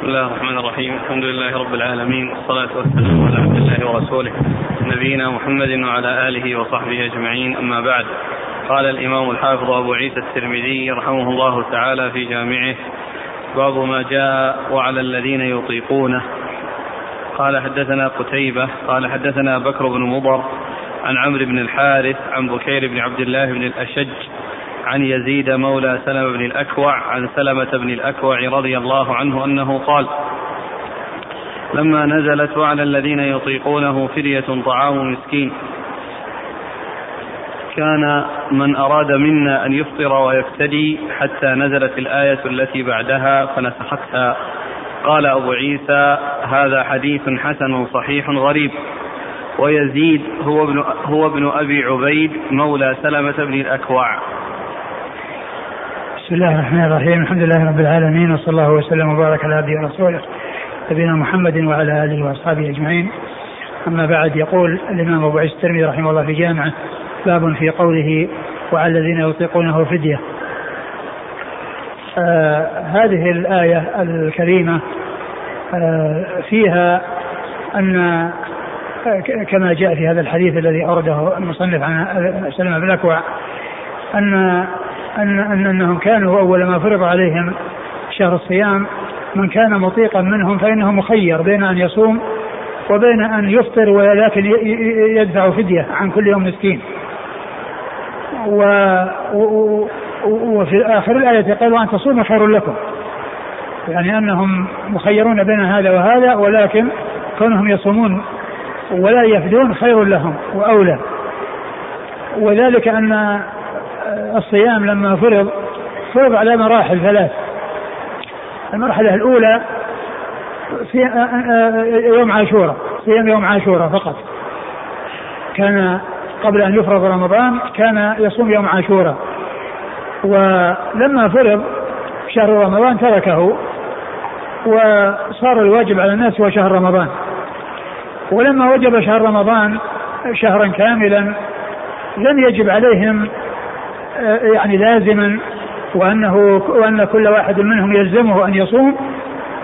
بسم الله الرحمن الرحيم. الحمد لله رب العالمين. والصلاة والسلام على عبد الله ورسوله نبينا محمد وعلى آله وصحبه أجمعين. أما بعد قال الإمام الحافظ أبو عيسى الترمذي رحمه الله تعالى في جامعه باب ما جاء وعلى الذين يطيقونه. قال حدثنا قتيبة قال حدثنا بكر بن مضر عن عمرو بن الحارث عن بكير بن عبد الله بن الأشج عن يزيد مولى سلمة بن الأكوع عن سلمة بن الأكوع رضي الله عنه أنه قال لما نزلت وعلى الذين يطيقونه فدية طعام مسكين كان من أراد منا أن يفطر ويفتدي حتى نزلت الآية التي بعدها فنسختها قال أبو عيسى هذا حديث حسن صحيح غريب ويزيد هو ابن هو ابن أبي عبيد مولى سلمة بن الأكوع. بسم الله الرحمن الرحيم، الحمد لله رب العالمين وصلى الله وسلم وبارك على عبده ورسوله نبينا محمد وعلى آله وأصحابه أجمعين. أما بعد يقول الإمام أبو عيسى الترمذي رحمه الله في جامعة باب في قوله وعلى الذين يطيقونه فدية. آه هذه الآية الكريمة آه فيها أن كما جاء في هذا الحديث الذي أورده المصنف عن سلمة بن الاكوع أن ان ان أنهم كانوا أول ما فرض عليهم شهر الصيام من كان مطيقا منهم فإنه مخير بين أن يصوم وبين أن يفطر ولكن يدفع فدية عن كل يوم مسكين. و وفي آخر الآية قال وأن تصوموا خير لكم. يعني أنهم مخيرون بين هذا وهذا ولكن كونهم يصومون ولا يفدون خير لهم وأولى وذلك أن الصيام لما فرض فرض على مراحل ثلاث. المرحلة الأولى في يوم عاشوراء صيام يوم عاشوراء فقط. كان قبل أن يفرض رمضان كان يصوم يوم عاشوراء ولما فرض شهر رمضان تركه وصار الواجب على الناس هو شهر رمضان. ولما وجب شهر رمضان شهرا كاملا لم يجب عليهم يعني لازما وأنه وأن كل واحد منهم يلزمه أن يصوم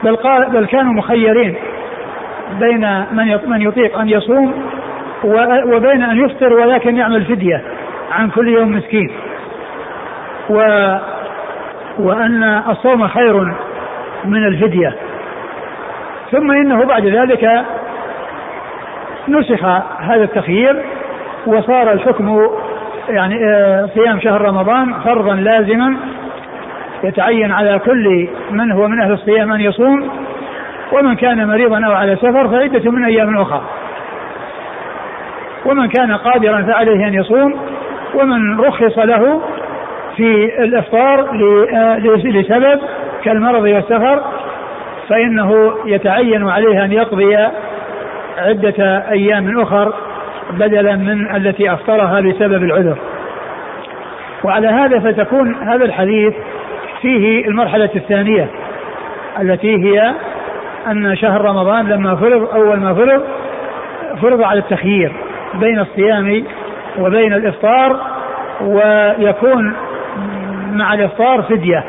بل قال بل كانوا مخيرين بين من من يطيق أن يصوم وبين أن يفطر ولكن يعمل فدية عن كل يوم مسكين. و وأن الصوم خير من الفدية. ثم إنه بعد ذلك نسخ هذا التخيير وصار الحكم يعني صيام شهر رمضان فرضا لازما يتعين على كل من هو من أهل الصيام أن يصوم ومن كان مريضا أو على سفر فعدة من أيام أخرى. ومن كان قادرا فعليه أن يصوم ومن رخص له في الإفطار لسبب كالمرض والسفر فإنه يتعين عليه أن يقضي عدة أيام أخر بدلا من التي أفطرها بسبب العذر. وعلى هذا فتكون هذا الحديث فيه المرحلة الثانية التي هي أن شهر رمضان لما فرض أول ما فرض فرض على التخيير بين الصيام وبين الإفطار ويكون مع الإفطار فدية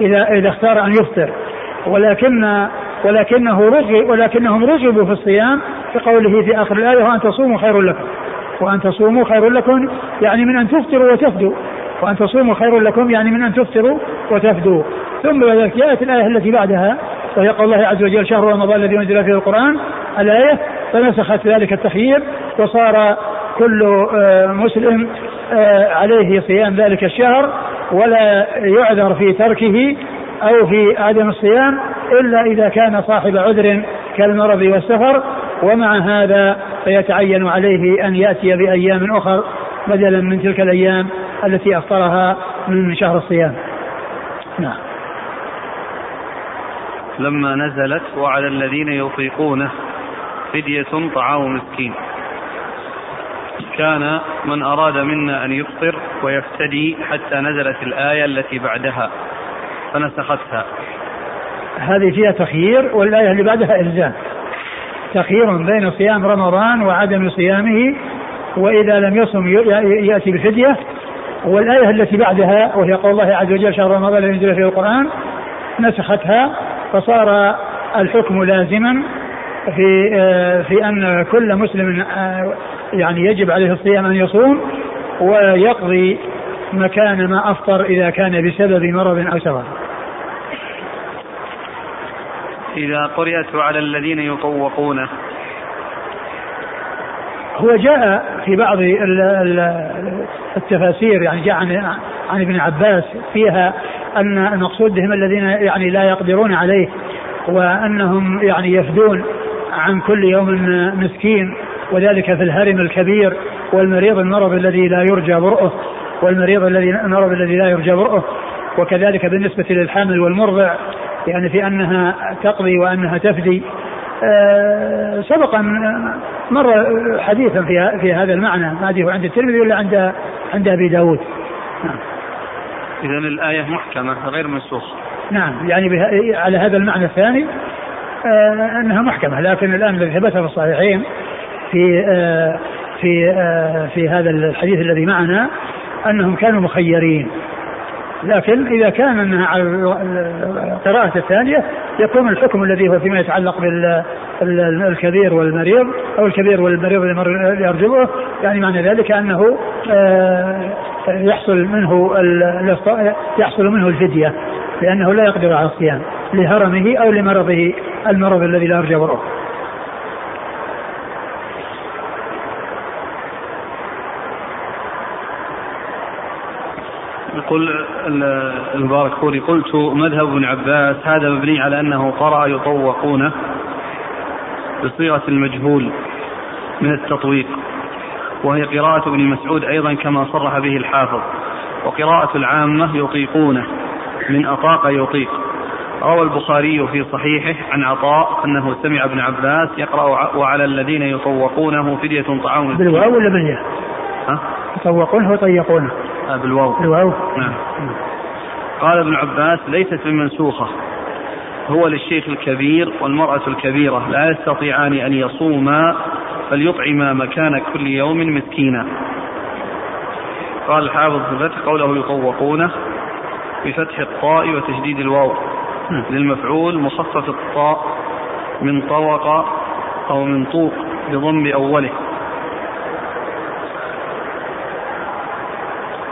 إذا إذا اختار أن يفطر. ولكن ولكنه رغب ولكنهم رغبوا في الصيام كقوله في آخر الآية وأن تصوموا خير لكم. وأن تصوموا خير لكم يعني من أن تفطروا وتفدوا. وأن تصوموا خير لكم يعني من أن تفطروا وتفدوا. ثم بعد ذلك جاءت الآية التي بعدها وهي قول الله عز وجل شهر رمضان الذي أنزل فيه القرآن. الآية فنسخت ذلك التخيير وصار كل مسلم عليه صيام ذلك الشهر ولا يعذر في تركه أو في عدم الصيام إلا إذا كان صاحب عذر كالمرض والسفر. ومع هذا فيتعين عليه أن يأتي بأيام أخر بدلا من تلك الأيام التي أفطرها من شهر الصيام. نعم. لما نزلت وعلى الذين يطيقونه فدية طعام مسكين. كان من أراد منا أن يفطر ويفتدي حتى نزلت الآية التي بعدها فنسختها هذه فيها تخيير والآية اللي بعدها إلزام تخيير بين صيام رمضان وعدم صيامه وإذا لم يصم يأتي بالفدية والآية التي بعدها وهي قول الله عز وجل شهر رمضان الذي ينزل فيه القرآن نسختها فصار الحكم لازما في آه، في أن كل مسلم آه، يعني يجب عليه الصيام أن يصوم ويقضي مكان ما أفطر إذا كان بسبب مرض أو سفر. إذا قرأت على الذين يطوقونه هو جاء في بعض التفاسير يعني جاء عن عن ابن عباس فيها أن المقصود بهم الذين يعني لا يقدرون عليه وأنهم يعني يفدون عن كل يوم مسكين وذلك في الهرم الكبير والمريض المرض الذي لا يرجى برؤه والمريض الذي المرض الذي لا يرجى برؤه وكذلك بالنسبة للحامل والمرضع يعني في أنها تقضي وأنها تفدي. آه، سبق أن مر حديثا في في هذا المعنى. ما أدري عند الترمذي ولا عند عند أبي داود. نعم. إذا الآية محكمة غير منسوخة. نعم يعني على هذا المعنى الثاني آه أنها محكمة. لكن الآن الذي ثبت في الصحيحين في آه في آه في هذا الحديث الذي معنا أنهم كانوا مخيرين. لكن إذا كان على القراءة الثانية يكون الحكم الذي هو فيما يتعلق بالكبير والمريض أو الكبير والمريض يرجبه يعني معنى ذلك أنه آه، يحصل منه يحصل منه الفدية لأنه لا يقدر على الصيام لهرمه أو لمرضه المرض الذي لا يرجى برؤه يقول المبارك فوري قلت مذهب ابن عباس هذا مبني على أنه قرأ يطوقونه بصيغة المجهول من التطويق وهي قراءة ابن مسعود أيضا كما صرح به الحافظ وقراءة العامة يطيقونه من أطاق يطيق. روى البخاري في صحيحه عن عطاء أنه سمع ابن عباس يقرأ وعلى الذين يطوقونه فدية طعام بالواو ولا بالياء؟ يطوقونه ويطيقونه. بالواو. بالواو. نعم. قال ابن عباس ليست بمنسوخة هو للشيخ الكبير والمرأة الكبيرة لا يستطيعان أن يصوما فليطعما مكان كل يوم مسكينا. قال الحافظ في الفتح قوله يطوقونه بفتح الطاء وتشديد الواو. للمفعول مخفف الطاء من طوق أو من طوق بضم أوله.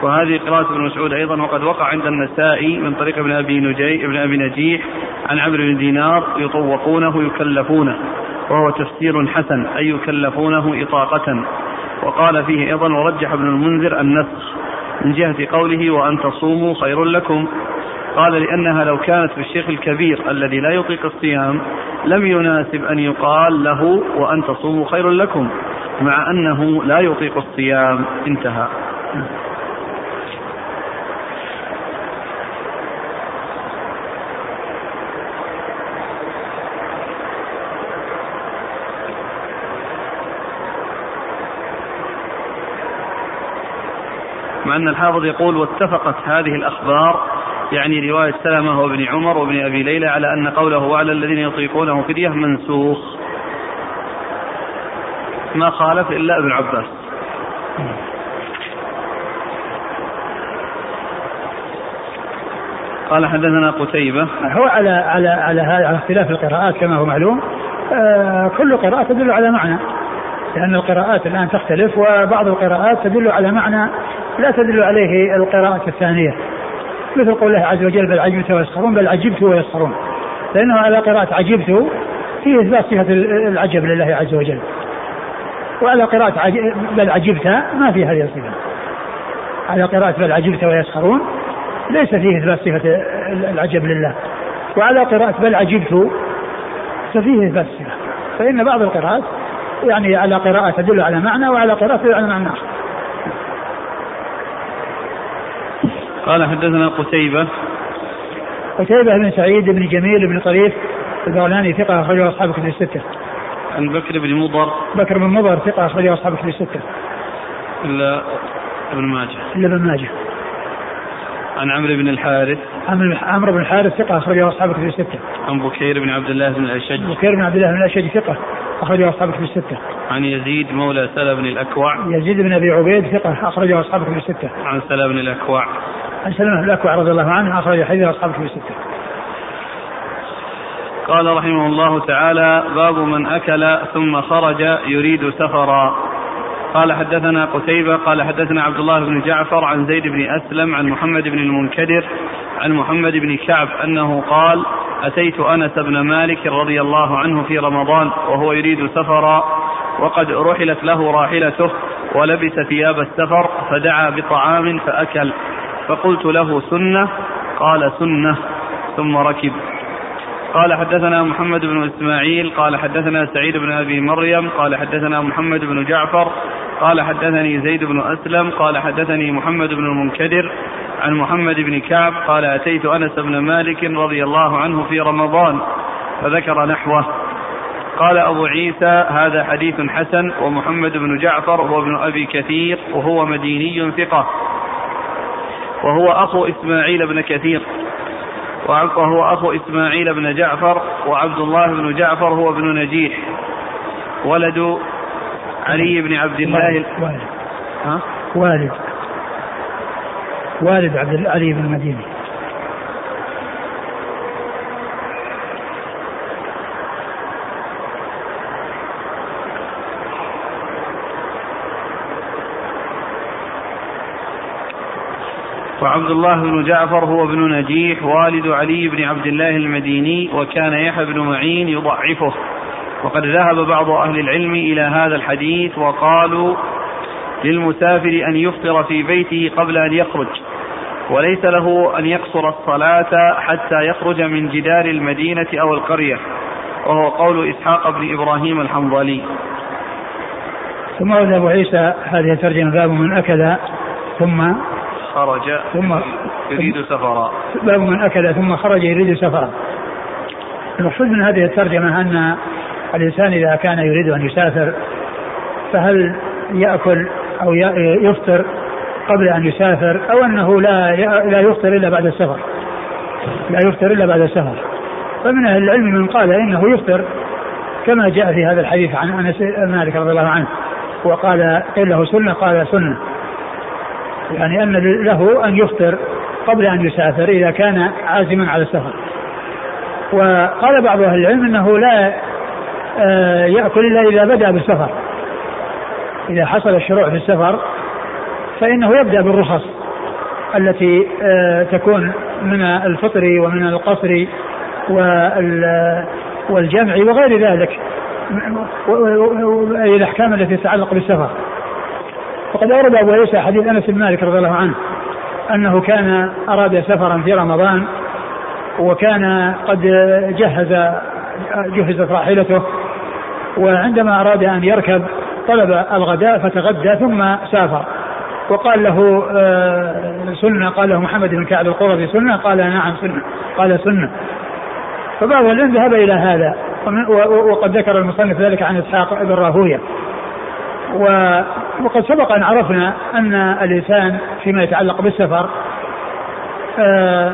وهذه قراءة ابن مسعود أيضا وقد وقع عند النسائي من طريق ابن أبي نجي ابن أبي نجيح عن عمرو بن دينار يطوقونه يكلفونه وهو تفسير حسن أي يكلفونه إطاقة. وقال فيه أيضا ورجح ابن المنذر النسخ من جهة قوله وأن تصوموا خير لكم قال لأنها لو كانت في الشيخ الكبير الذي لا يطيق الصيام لم يناسب أن يقال له وأن تصوموا خير لكم مع أنه لا يطيق الصيام. انتهى. مع أن الحافظ يقول واتفقت هذه الأخبار يعني رواية سلمة وابن عمر وابن أبي ليلى على أن قوله وعلى الذين يطيقونه فدية منسوخ. ما خالف إلا ابن عباس. قال حدثنا قتيبة. هو على على على على اختلاف القراءات كما هو معلوم. آه كل قراءة تدل على معنى لأن القراءات الآن تختلف وبعض القراءات تدل على معنى لا تدل عليه القراءة الثانية مثل قول الله عز وجل بل عجبت ويسخرون بل عجبت ويسخرون. لأنه على قراءة عجبت فيه إثبات صفة العجب لله عز وجل. وعلى قراءة بل عجبت ما في هذه الصفة. على قراءة بل عجبت ويسخرون ليس فيه إثبات صفة العجب لله. وعلى قراءة بل عجبت ففيه إثبات الصفة فإن بعض القراءات يعني على قراءة تدل على معنى وعلى قراءة تدل على معنى آخر. قال حدثنا قتيبة قتيبة بن سعيد بن جميل بن طريف البغلاني ثقة أخرجه أصحاب كتب الستة. عن بكر بن مضر بكر بن مضر ثقة أخرجه أصحاب كتب الستة. إلا ابن ماجه. إلا ابن ماجه. عن عمرو بن الحارث عمرو بن الحارث ثقة أخرجه أصحاب كتب الستة. عن بكير بن عبد الله بن الأشج. بكير بن عبد الله بن الأشج ثقة أخرجه أصحاب كتب الستة. عن يزيد مولى سلا بن الأكوع. يزيد بن أبي عبيد ثقة أخرجه أصحاب كتب الستة. عن سلا بن الأكوع. عن سلمة بن الأكوع رضي الله عنه أخرج حديث أصحاب كتب الستة. قال رحمه الله تعالى باب من أكل ثم خرج يريد سفرا. قال حدثنا قتيبة. قال حدثنا عبد الله بن جعفر عن زيد بن أسلم عن محمد بن المنكدر عن محمد بن كعب أنه قال أتيت أنس بن مالك رضي الله عنه في رمضان وهو يريد سفرا وقد رحلت له راحلته ولبس ثياب السفر فدعا بطعام فأكل. فقلت له سنة قال سنة ثم ركب. قال حدثنا محمد بن إسماعيل قال حدثنا سعيد بن أبي مريم قال حدثنا محمد بن جعفر قال حدثني زيد بن أسلم قال حدثني محمد بن المنكدر عن محمد بن كعب قال أتيت أنس بن مالك رضي الله عنه في رمضان فذكر نحوه. قال أبو عيسى هذا حديث حسن ومحمد بن جعفر هو ابن أبي كثير وهو مديني ثقة. وهو أخو إسماعيل بن كثير وهو أخو إسماعيل بن جعفر وعبد الله بن جعفر هو ابن نجيح ولد علي بن عبد الله. والد ها؟ والد. والد عبد علي بن المديني وعبد الله بن جعفر هو ابن نجيح والد علي بن عبد الله المديني وكان يحيى بن معين يضعفه. وقد ذهب بعض أهل العلم إلى هذا الحديث وقالوا للمسافر أن يفطر في بيته قبل أن يخرج وليس له أن يقصر الصلاة حتى يخرج من جدار المدينة أو القرية وهو قول إسحاق بن إبراهيم الحنظلي. ثم ورد أبو عيسى هذه الترجمة باب من أكل ثم خرج ثم يريد سفرا. باب من أكل ثم خرج يريد سفرا. المقصود من هذه الترجمة أن الإنسان إذا كان يريد أن يسافر فهل يأكل أو يفطر قبل أن يسافر أو أنه لا لا يفطر إلا بعد السفر؟ لا يفطر إلا بعد السفر. فمن أهل العلم من قال إنه يفطر كما جاء في هذا الحديث عن أنس مالك رضي الله عنه وقال قيل له سنة قال سنة. يعني أن له أن يفطر قبل أن يسافر إذا كان عازما على السفر وقال بعض أهل العلم أنه لا آه، يأكل إلا إذا بدأ بالسفر إذا حصل الشروع في السفر فإنه يبدأ بالرخص التي آه، تكون من الفطر ومن القصر والجمع وغير ذلك الأحكام التي تتعلق بالسفر وقد أورد أبو عيسى حديث أنس بن مالك رضي الله عنه أنه كان أراد سفرا في رمضان وكان قد جهز جهزت راحلته وعندما أراد أن يركب طلب الغداء فتغدى ثم سافر. وقال له آه، سنة. قال له محمد بن كعب القرظي سنة؟ قال نعم سنة. قال سنة. فبعض العلم ذهب إلى هذا وقد ذكر المصنف ذلك عن إسحاق بن راهوية. وقد سبق أن عرفنا أن الإنسان فيما يتعلق بالسفر آه،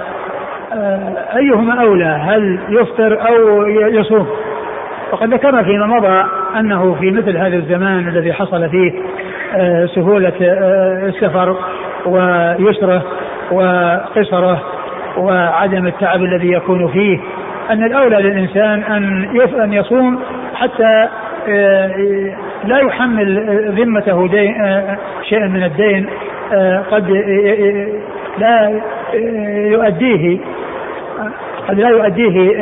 آه، أيهما أولى هل يفطر أو يصوم؟ وقد ذكرنا فيما مضى أنه في مثل هذا الزمان الذي حصل فيه آه، سهولة السفر ويسره وقصره وعدم التعب الذي يكون فيه أن الأولى للإنسان أن أن يصوم حتى لا يحمل ذمته دين شيئا من الدين قد لا يؤديه قد لا يؤديه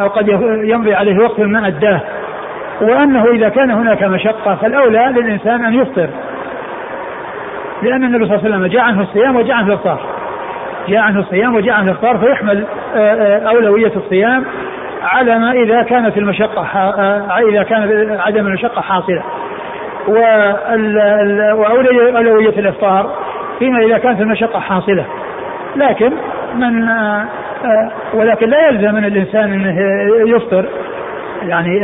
أو قد يمضي عليه وقت ما أداه. وأنه إذا كان هناك مشقة فالأولى للإنسان أن يفطر. لأن النبي صلى الله عليه وسلم جاء عنه الصيام وجاء عنه الافطار جاء عنه الصيام وجاء عنه الافطار فيحمل أولوية الصيام. على ما إذا كانت المشقة آه، إذا كان عدم المشقة حاصلة. وأولوية الإفطار فيما إذا كانت المشقة حاصلة. لكن من آه، آه، ولكن لا يلزم من الإنسان أنه يفطر يعني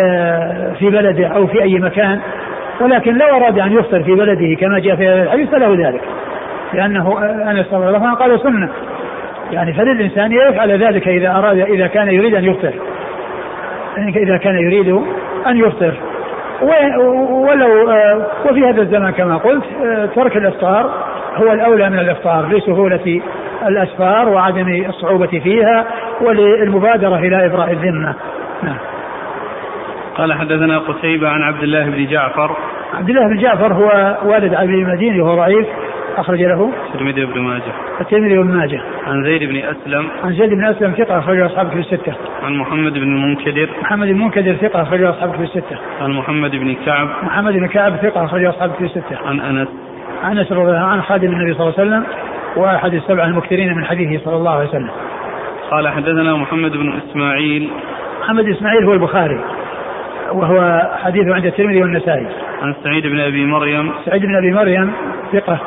في بلده أو في أي مكان. ولكن لو أراد أن يفطر في بلده كما جاء في الحديث فله ذلك. لأنه أنس رضي الله عنه قال سنة. يعني فللإنسان يفعل ذلك إذا أراد إذا كان يريد أن يفطر. إذا كان يريد أن يفطر. ولو آه، وفي هذا الزمان كما قلت آه، ترك الإفطار هو الأولى من الإفطار لسهولة الأسفار وعدم الصعوبة فيها وللمبادرة إلى إبراء الذمة. نعم. قال حدثنا قتيبة عن عبد الله بن جعفر. عبد الله بن جعفر هو والد علي المديني وهو ضعيف. أخرج له الترمذي بن ماجه. الترمذي بن ماجه. عن زيد بن أسلم. عن زيد بن أسلم ثقة أخرج أصحابه في الستة. عن محمد بن المنكدر. محمد بن المنكدر ثقة أخرج أصحابه في الستة. عن محمد بن كعب. محمد بن كعب ثقة أخرج أصحابه في الستة. عن أنس. أنس رضي الله عنه خادم النبي صلى الله عليه وسلم وأحد السبعة المكثرين من حديثه صلى الله عليه وسلم. قال حدثنا محمد بن إسماعيل. محمد إسماعيل هو البخاري وهو حديثه عند الترمذي والنسائي. عن سعيد بن أبي مريم. سعيد بن أبي مريم ثقة.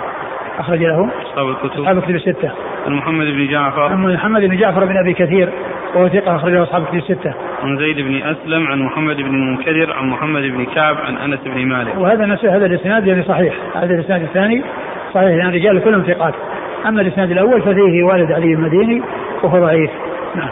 أخرج له. اصحاب الكتب اصحاب الكتب الستة. عن محمد بن جعفر. عن محمد بن جعفر بن أبي كثير وهو ثقة اخرجه أصحاب الكتب الستة. عن زيد بن أسلم عن محمد بن المنكدر عن محمد بن كعب عن أنس بن مالك. وهذا نفس هذا الإسناد يعني صحيح. هذا الإسناد الثاني صحيح يعني رجال كلهم ثقات. أما الإسناد الأول ففيه والد علي المديني وهو ضعيف. نعم.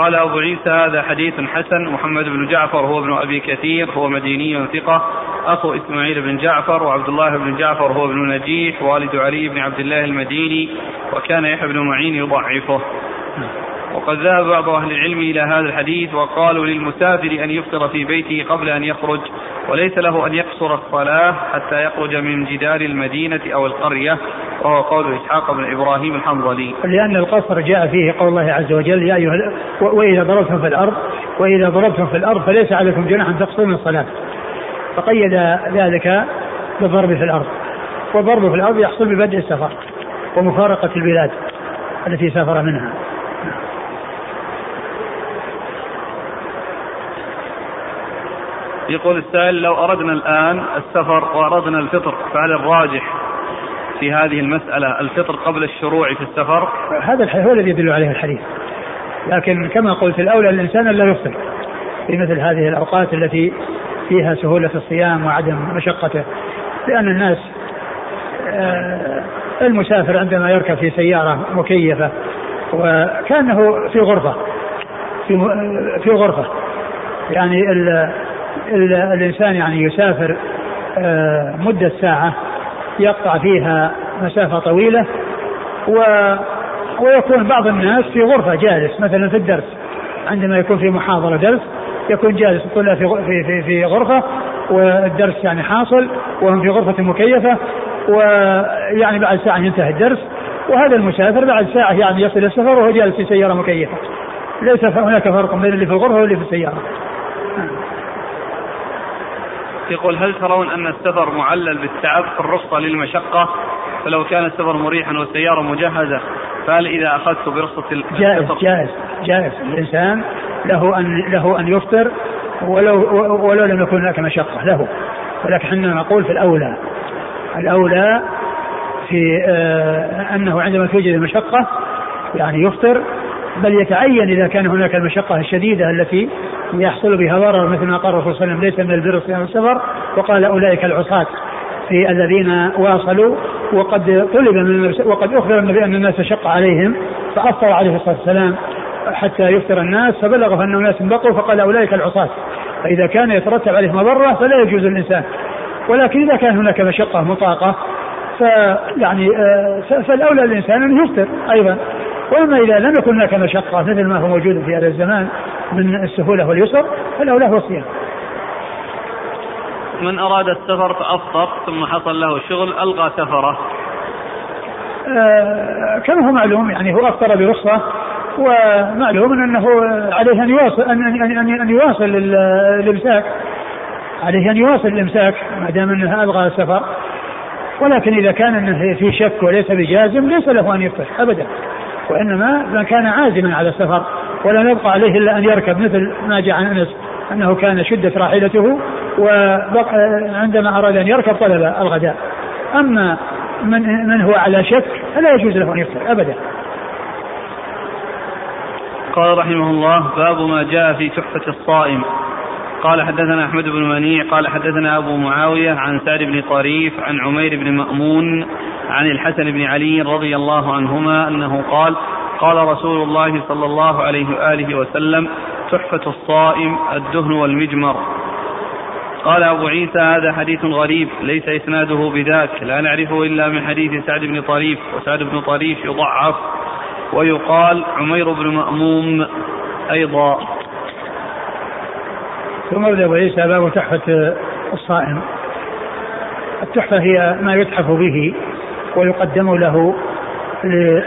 قال أبو عيسى هذا حديث حسن. محمد بن جعفر هو ابن أبي كثير هو مديني ثقة. أخو إسماعيل بن جعفر وعبد الله بن جعفر هو ابن نجيح والد علي بن عبد الله المديني وكان يحيى بن معين يضعفه. وقد ذهب بعض أهل العلم إلى هذا الحديث وقالوا للمسافر أن يفطر في بيته قبل أن يخرج وليس له أن يقصر الصلاة حتى يخرج من جدار المدينة أو القرية وهو قول إسحاق بن إبراهيم الحنظلي. لأن القصر جاء فيه قول الله عز وجل يا أيها وإذا ضربتم في الأرض وإذا ضربتم في الأرض فليس عليكم جناح أن تقصروا الصلاة. فقيد ذلك بالضرب في الأرض. والضرب في الأرض يحصل ببدء السفر ومفارقة البلاد التي سافر منها. يقول السائل لو أردنا الآن السفر وأردنا الفطر فهل الراجح في هذه المسألة الفطر قبل الشروع في السفر؟ هذا هو الذي يدل عليه الحديث. لكن كما قلت الأولى الإنسان لا يفطر في مثل هذه الأوقات التي فيها سهولة الصيام وعدم مشقته لأن الناس آه، المسافر عندما يركب في سيارة مكيفة وكأنه في غرفة في في غرفة يعني الإنسان يعني يسافر آه، مدة ساعة يقطع فيها مسافة طويلة و ويكون بعض الناس في غرفة جالس مثلا في الدرس عندما يكون في محاضرة درس يكون جالس الطلاب في في في غرفة والدرس يعني حاصل وهم في غرفة مكيفة ويعني بعد ساعة ينتهي الدرس وهذا المسافر بعد ساعة يعني يصل السفر وهو جالس في سيارة مكيفة. ليس هناك فرق بين اللي في الغرفة واللي في السيارة. يقول هل ترون أن السفر معلل بالتعب في الرخصة للمشقة؟ فلو كان السفر مريحا والسيارة مجهزة فهل إذا أخذت برخصة جائز جائز جائز. الإنسان له أن له أن يفطر ولو ولو لم يكن هناك مشقة له. ولكن إحنا نقول في الأولى الأولى في آه أنه عندما توجد المشقة يعني يفطر بل يتعين إذا كان هناك المشقة الشديدة التي يحصل بها ضرر مثل ما قال الرسول صلى الله عليه وسلم ليس من البر صيام السفر. وقال أولئك العصاة في الذين واصلوا وقد طلب من وقد أخبر النبي أن الناس شق عليهم فأفطر عليه الصلاة والسلام حتى يفطر الناس فبلغ أن الناس بقوا فقال أولئك العصاة. فإذا كان يترتب عليه مضرة فلا يجوز الإنسان. ولكن إذا كان هناك مشقة مطاقة فيعني آه، فالأولى الإنسان أن يفطر أيضا. وأما إذا لم يكن هناك مشقة مثل ما هو موجود في هذا الزمان من السهولة واليسر فالاولى هو الصيام. من أراد السفر فأفطر ثم حصل له شغل الغى سفره. آه كما هو معلوم يعني هو أفطر برخصة ومعلوم أنه عليه أن يواصل ان ان ان, أن يواصل الامساك عليه أن يواصل الامساك ما دام أنه الغى السفر ولكن إذا كان أنه في شك وليس بجازم ليس له أن يفطر ابدا وإنما من كان عازما على السفر ولم يبقى عليه إلا أن يركب مثل ما جاء عن أنس أنه كان شدة راحلته وعندما أراد أن يركب طلب الغداء أما من من هو على شك فلا يجوز له أن يفطر ابدا. قال رحمه الله باب ما جاء في تحفة الصائم قال حدثنا أحمد بن منيع قال حدثنا أبو معاوية عن سعد بن طريف عن عمير بن مأمون عن الحسن بن علي رضي الله عنهما أنه قال قال رسول الله صلى الله عليه وآله وسلم تحفة الصائم الدهن والمجمر. قال أبو عيسى هذا حديث غريب ليس إسناده بذاك لا نعرفه إلا من حديث سعد بن طريف وسعد بن طريف يضعف ويقال عمير بن مأموم أيضا. ثم أبو عيسى باب تحفة الصائم. التحفة هي ما يتحف به ويقدم له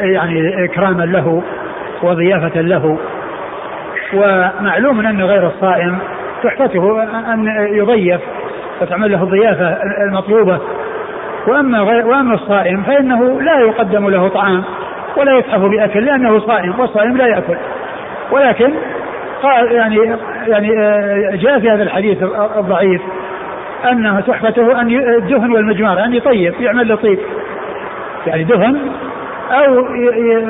يعني إكراما له وضيافة له. ومعلوم أن غير الصائم تحفته أن يضيف فتعمل له الضيافة المطلوبة. وأما غير وأما الصائم فإنه لا يقدم له طعام ولا يتحف بأكل لأنه صائم والصائم لا يأكل. ولكن قال يعني يعني آه، جاء في هذا الحديث الضعيف أنه تحفته أن الدهن والمجمار أن يطيب يعمل له طيب. يعني دهن أو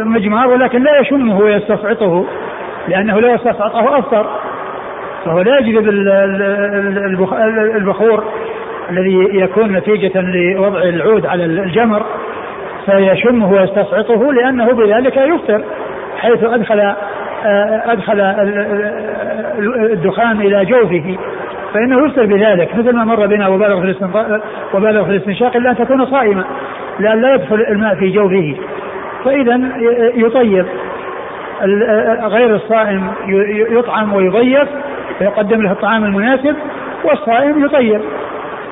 مجمار ولكن لا يشمه ويستفعطه لأنه لا يستفعطه أفطر. فهو لا يجذب البخور الذي يكون نتيجة لوضع العود على الجمر فيشمه ويستصعقه لأنه بذلك يفطر حيث أدخل أدخل الدخان إلى جوفه. فإنه يفطر بذلك مثل ما مر بنا وبالغ في وبالغ في الاستنشاق إلا أن تكون صائما لأن لا يدخل الماء في جوفه. فإذا يطيب غير الصائم يطعم ويضيف فيقدم له الطعام المناسب والصائم يطيب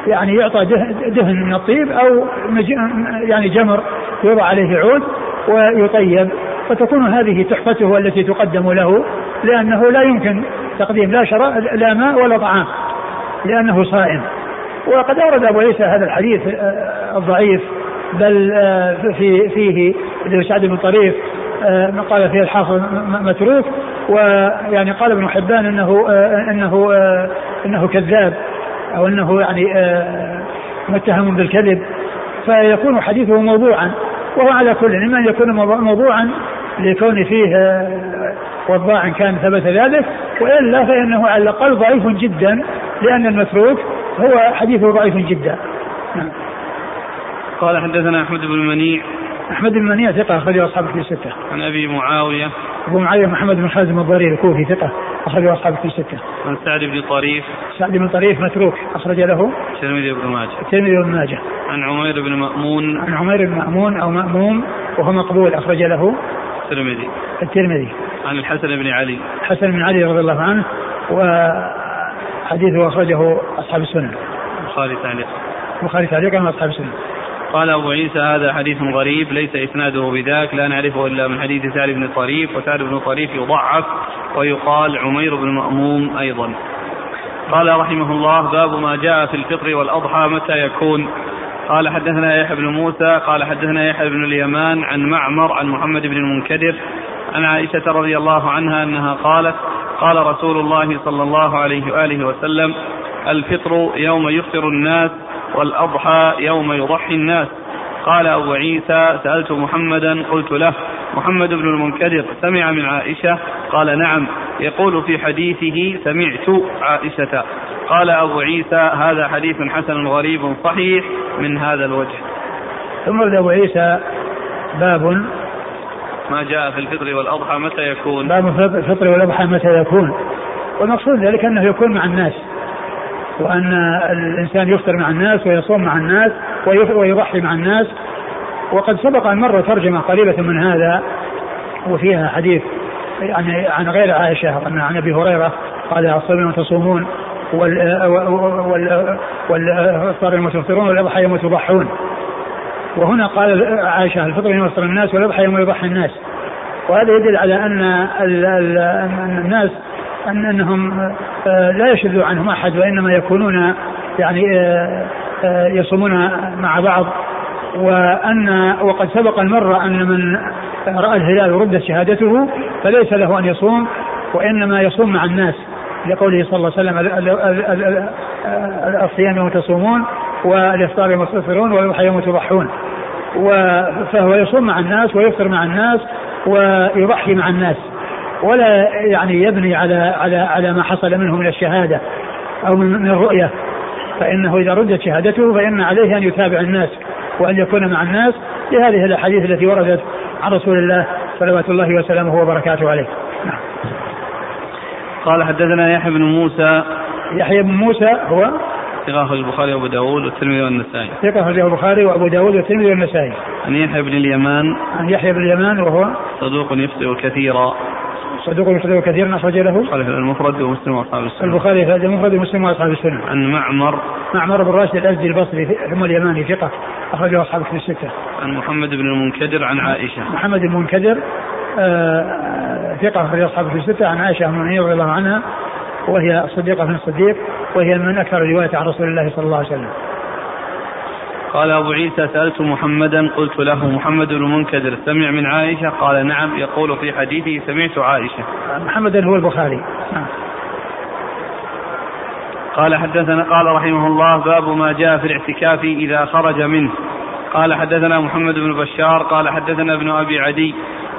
يعني يعطى دهن من الطيب أو يعني جمر يوضع عليه عود ويطيب. فتكون هذه تحفته التي تقدم له لأنه لا يمكن تقديم لا شراء لا ماء ولا طعام لأنه صائم. وقد أورد أبو عيسى هذا الحديث آه، الضعيف. بل آه، في فيه سعد بن طريف آه، قال فيه الحافظ متروك ويعني قال ابن حبان إنه إنه إنه كذاب أو إنه يعني متهم بالكذب فيكون حديثه موضوعا وهو على كل اما أن يكون موضوعا لكون فيه وضاع كان ثبت ذلك وإلا فإنه على الأقل ضعيف جدا لأن المتروك هو حديثه ضعيف جدا نعم. قال حدثنا أحمد بن منيع. أحمد بن منيع ثقة اخرجه اصحابه في سته عن أبي معاوية. أبو معاوية محمد بن خازم الضرير الكوفي ثقة اخرجه اصحابه في سته عن سعد بن طريف. سعد بن طريف متروك أخرج له الترمذي بن ماجه. الترمذي بن ماجه. عن عمير بن مأمون. عن عمير بن مأمون أو مأموم وهو مقبول أخرج له الترمذي. الترمذي. عن الحسن بن علي. الحسن بن علي رضي الله عنه وحديثه أخرجه أصحاب السنن. البخاري تعليقا البخاري تعليقا واصحاب السنن. قال أبو عيسى هذا حديث غريب ليس إسناده بذاك لا نعرفه إلا من حديث سعد بن طريف وسعد بن طريف يضعف ويقال عمير بن مأموم أيضا. قال رحمه الله باب ما جاء في الفطر والأضحى متى يكون. قال حدثنا يحيى بن موسى قال حدثنا يحيى بن اليمان عن معمر عن محمد بن المنكدر عن عائشة رضي الله عنها أنها قالت قال رسول الله صلى الله عليه وآله وسلم الفطر يوم يفطر الناس والأضحى يوم يضحي الناس. قال أبو عيسى سألت محمدا قلت له محمد بن المنكدر سمع من عائشة؟ قال نعم. يقول في حديثه سمعت عائشة. قال أبو عيسى هذا حديث حسن غريب صحيح من هذا الوجه. ثم أبو عيسى باب. ما جاء في الفطر والأضحى متى يكون؟ باب الفطر والأضحى متى يكون؟ والمقصود ذلك أنه يكون مع الناس. وأن الإنسان يفطر مع الناس ويصوم مع الناس ويضحي مع الناس. وقد سبق أن مر ترجمة قريبة من هذا وفيها حديث يعني عن غير عائشة عن أبي هريرة قال أصومون وتصومون وال وال والفطر يوم تفطرون والأضحى يوم تضحون. وهنا قال عائشة الفطر يوم يفطر الناس والأضحى يوم يضحي الناس. وهذا يدل على أن الناس أن أنهم آه، لا يشذ عنهم أحد وإنما يكونون يعني آه، آه، يصومون مع بعض. وأن وقد سبق المرة أن من رأى الهلال وردت شهادته فليس له أن يصوم وإنما يصوم مع الناس لقوله صلى الله عليه وسلم الصيام يوم تصومون والإفطار يوم تفطرون والضحى يوم تضحون. فهو يصوم مع الناس ويفطر مع الناس ويضحي مع الناس. ولا يعني يبني على على على ما حصل منه من الشهادة أو من الرؤية. فإنه إذا ردت شهادته فإن عليه أن يتابع الناس وأن يكون مع الناس لهذه الأحاديث التي وردت عن رسول الله صلوات الله وسلامه وبركاته عليه. نعم. قال حدثنا يحيى بن موسى. يحيى بن موسى هو ثقة البخاري وأبو داود والترمذي والنسائي. ثقة البخاري وأبو داود والترمذي والنسائي. عن يحيى بن اليمان. عن يحيى بن اليمان وهو صدوق يخطئ كثيرا. صدوق يخطئ كثيرا أخرج له. البخاري في المفرد ومسلم وأصحاب السنة. البخاري في المفرد ومسلم وأصحاب السنة. عن معمر. معمر بن راشد الأزدي البصري ثم اليماني ثقة أخرجه أصحاب الكتب الستة. عن محمد بن المنكدر عن عائشة. محمد المنكدر آه، ثقة أخرج أصحاب الكتب الستة. عن عائشة المؤمنين رضي الله عنها وهي الصديقة بن الصديق وهي من أكثر الرواية عن رسول الله صلى الله عليه وسلم. قال أبو عيسى سألت محمدا قلت له محمد بن المنكدر سمع من عائشة؟ قال نعم يقول في حديثه سمعت عائشة. محمد هو البخاري. نعم. قال حدثنا قال رحمه الله باب ما جاء في الاعتكاف إذا خرج منه. قال حدثنا محمد بن بشار قال حدثنا ابن أبي عدي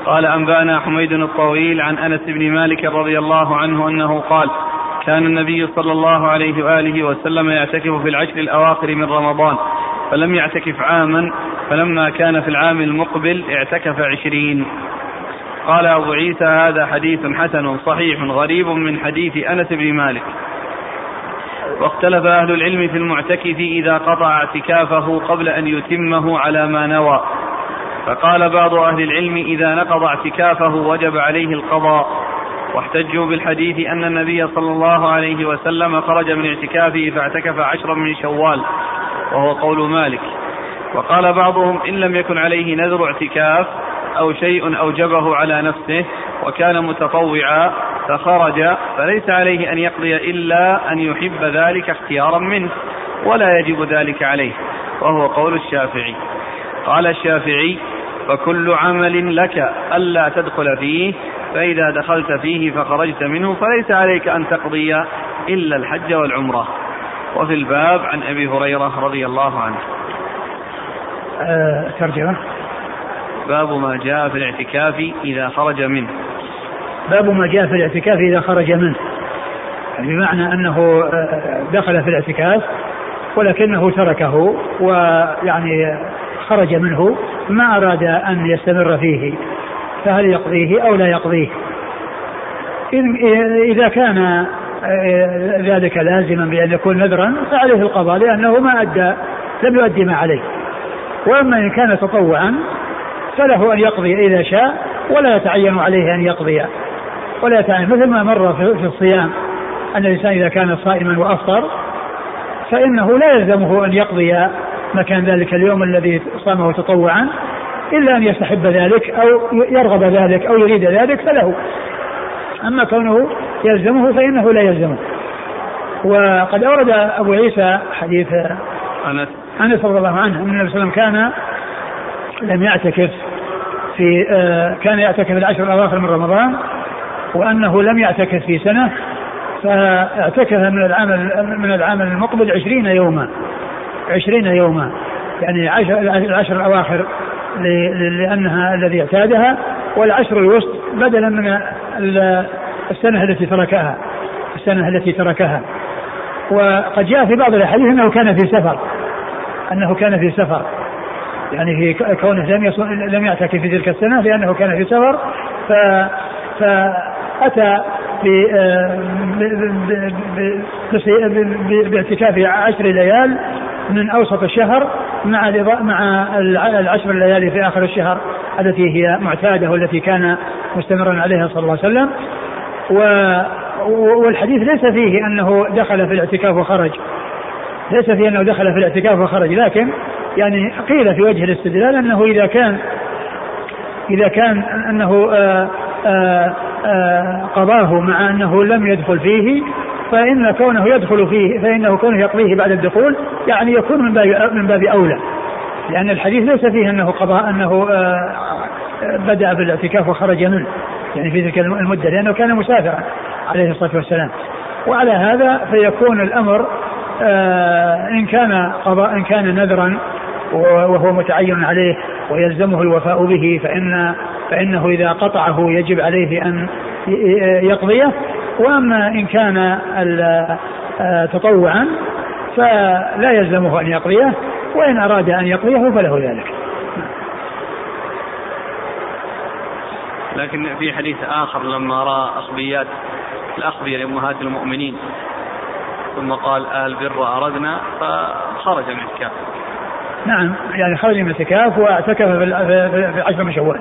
قال أنبأنا حميد الطويل عن أنس بن مالك رضي الله عنه أنه قال كان النبي صلى الله عليه وآله وسلم يعتكف في العشر الأواخر من رمضان. فلم يعتكف عاما فلما كان في العام المقبل اعتكف عشرين. قال أبو عيسى هذا حديث حسن صحيح غريب من حديث أنس بن مالك. واختلف أهل العلم في المعتكف إذا قطع اعتكافه قبل أن يتمه على ما نوى. فقال بعض أهل العلم إذا نقض اعتكافه وجب عليه القضاء. واحتجوا بالحديث أن النبي صلى الله عليه وسلم خرج من اعتكافه فاعتكف عشرا من شوال. وهو قول مالك. وقال بعضهم إن لم يكن عليه نذر اعتكاف أو شيء أوجبه على نفسه وكان متطوعا فخرج فليس عليه أن يقضي إلا أن يحب ذلك اختيارا منه ولا يجب ذلك عليه وهو قول الشافعي. قال الشافعي فكل عمل لك ألا تدخل فيه فإذا دخلت فيه فخرجت منه فليس عليك أن تقضي إلا الحج والعمرة. وفي الباب عن أبي هريرة رضي الله عنه. أه ترجمة. باب ما جاء في الاعتكاف إذا خرج منه. باب ما جاء في الاعتكاف إذا خرج منه. بمعنى أنه آه، دخل في الاعتكاف ولكنه تركه ويعني خرج منه ما أراد أن يستمر فيه. فهل يقضيه أو لا يقضيه؟ إذا كان آه، ذلك لازما بأن يكون نذرا فعليه القضاء لأنه ما أدى لم يؤدي ما عليه. وأما إن كان تطوعا فله أن يقضي إذا شاء ولا يتعين عليه أن يقضي. ولا يتعين. مثل ما مر في الصيام أن الإنسان إذا كان صائما وأفطر فإنه لا يلزمه أن يقضي مكان ذلك اليوم الذي صامه تطوعا إلا أن يستحب ذلك أو يرغب ذلك أو يريد ذلك فله. أما كونه يلزمه فإنه لا يلزمه. وقد أورد أبو عيسى حديث أنس. أنس رضي الله عنه أن النبي صلى الله عليه وسلم كان لم يعتكف في آه، كان يعتكف العشر الأواخر من رمضان وأنه لم يعتكف في سنة فاعتكف من العام من العام المقبل عشرين يوما. عشرين يوما. يعني عشر العشر الأواخر لأنها الذي اعتادها والعشر الوسط بدلا من السنة التي تركها السنة التي تركها. وقد جاء في بعض الأحاديث أنه كان في سفر أنه كان في سفر. يعني في كونه لم لم يعتكف في تلك السنة لأنه كان في سفر ف فأتى باعتكاف عشر ليال من أوسط الشهر مع مع العشر الليالي في آخر الشهر التي هي معتادة والتي كان مستمرا عليها صلى الله عليه وسلم. و والحديث ليس فيه أنه دخل في الاعتكاف وخرج. ليس فيه أنه دخل في الاعتكاف وخرج. لكن يعني قيل في وجه الاستدلال أنه إذا كان إذا كان أنه آآ آآ آآ قضاه مع أنه لم يدخل فيه فإن كونه يدخل فيه فإنه كونه يقضيه بعد الدخول يعني يكون من باب من باب أولى. لأن الحديث ليس فيه أنه قضاء أنه آه، بدأ بالاعتكاف وخرج منه يعني في تلك المدة لأنه كان مسافرا عليه الصلاة والسلام وعلى هذا فيكون الأمر آه، إن كان قضاء إن كان نذرا وهو متعين عليه ويلزمه الوفاء به فإن فإنه إذا قطعه يجب عليه أن يقضيه وأما إن كان آه، تطوعا فلا يلزمه أن يقضيه وإن أراد أن يقضيه فله ذلك. لكن في حديث آخر لما رأى أصبيات الاخبيه لأمهات المؤمنين ثم قال أهل بر وأردنا فخرج من اعتكافه نعم يعني خرج من الاعتكاف واعتكف في عشر من شوال.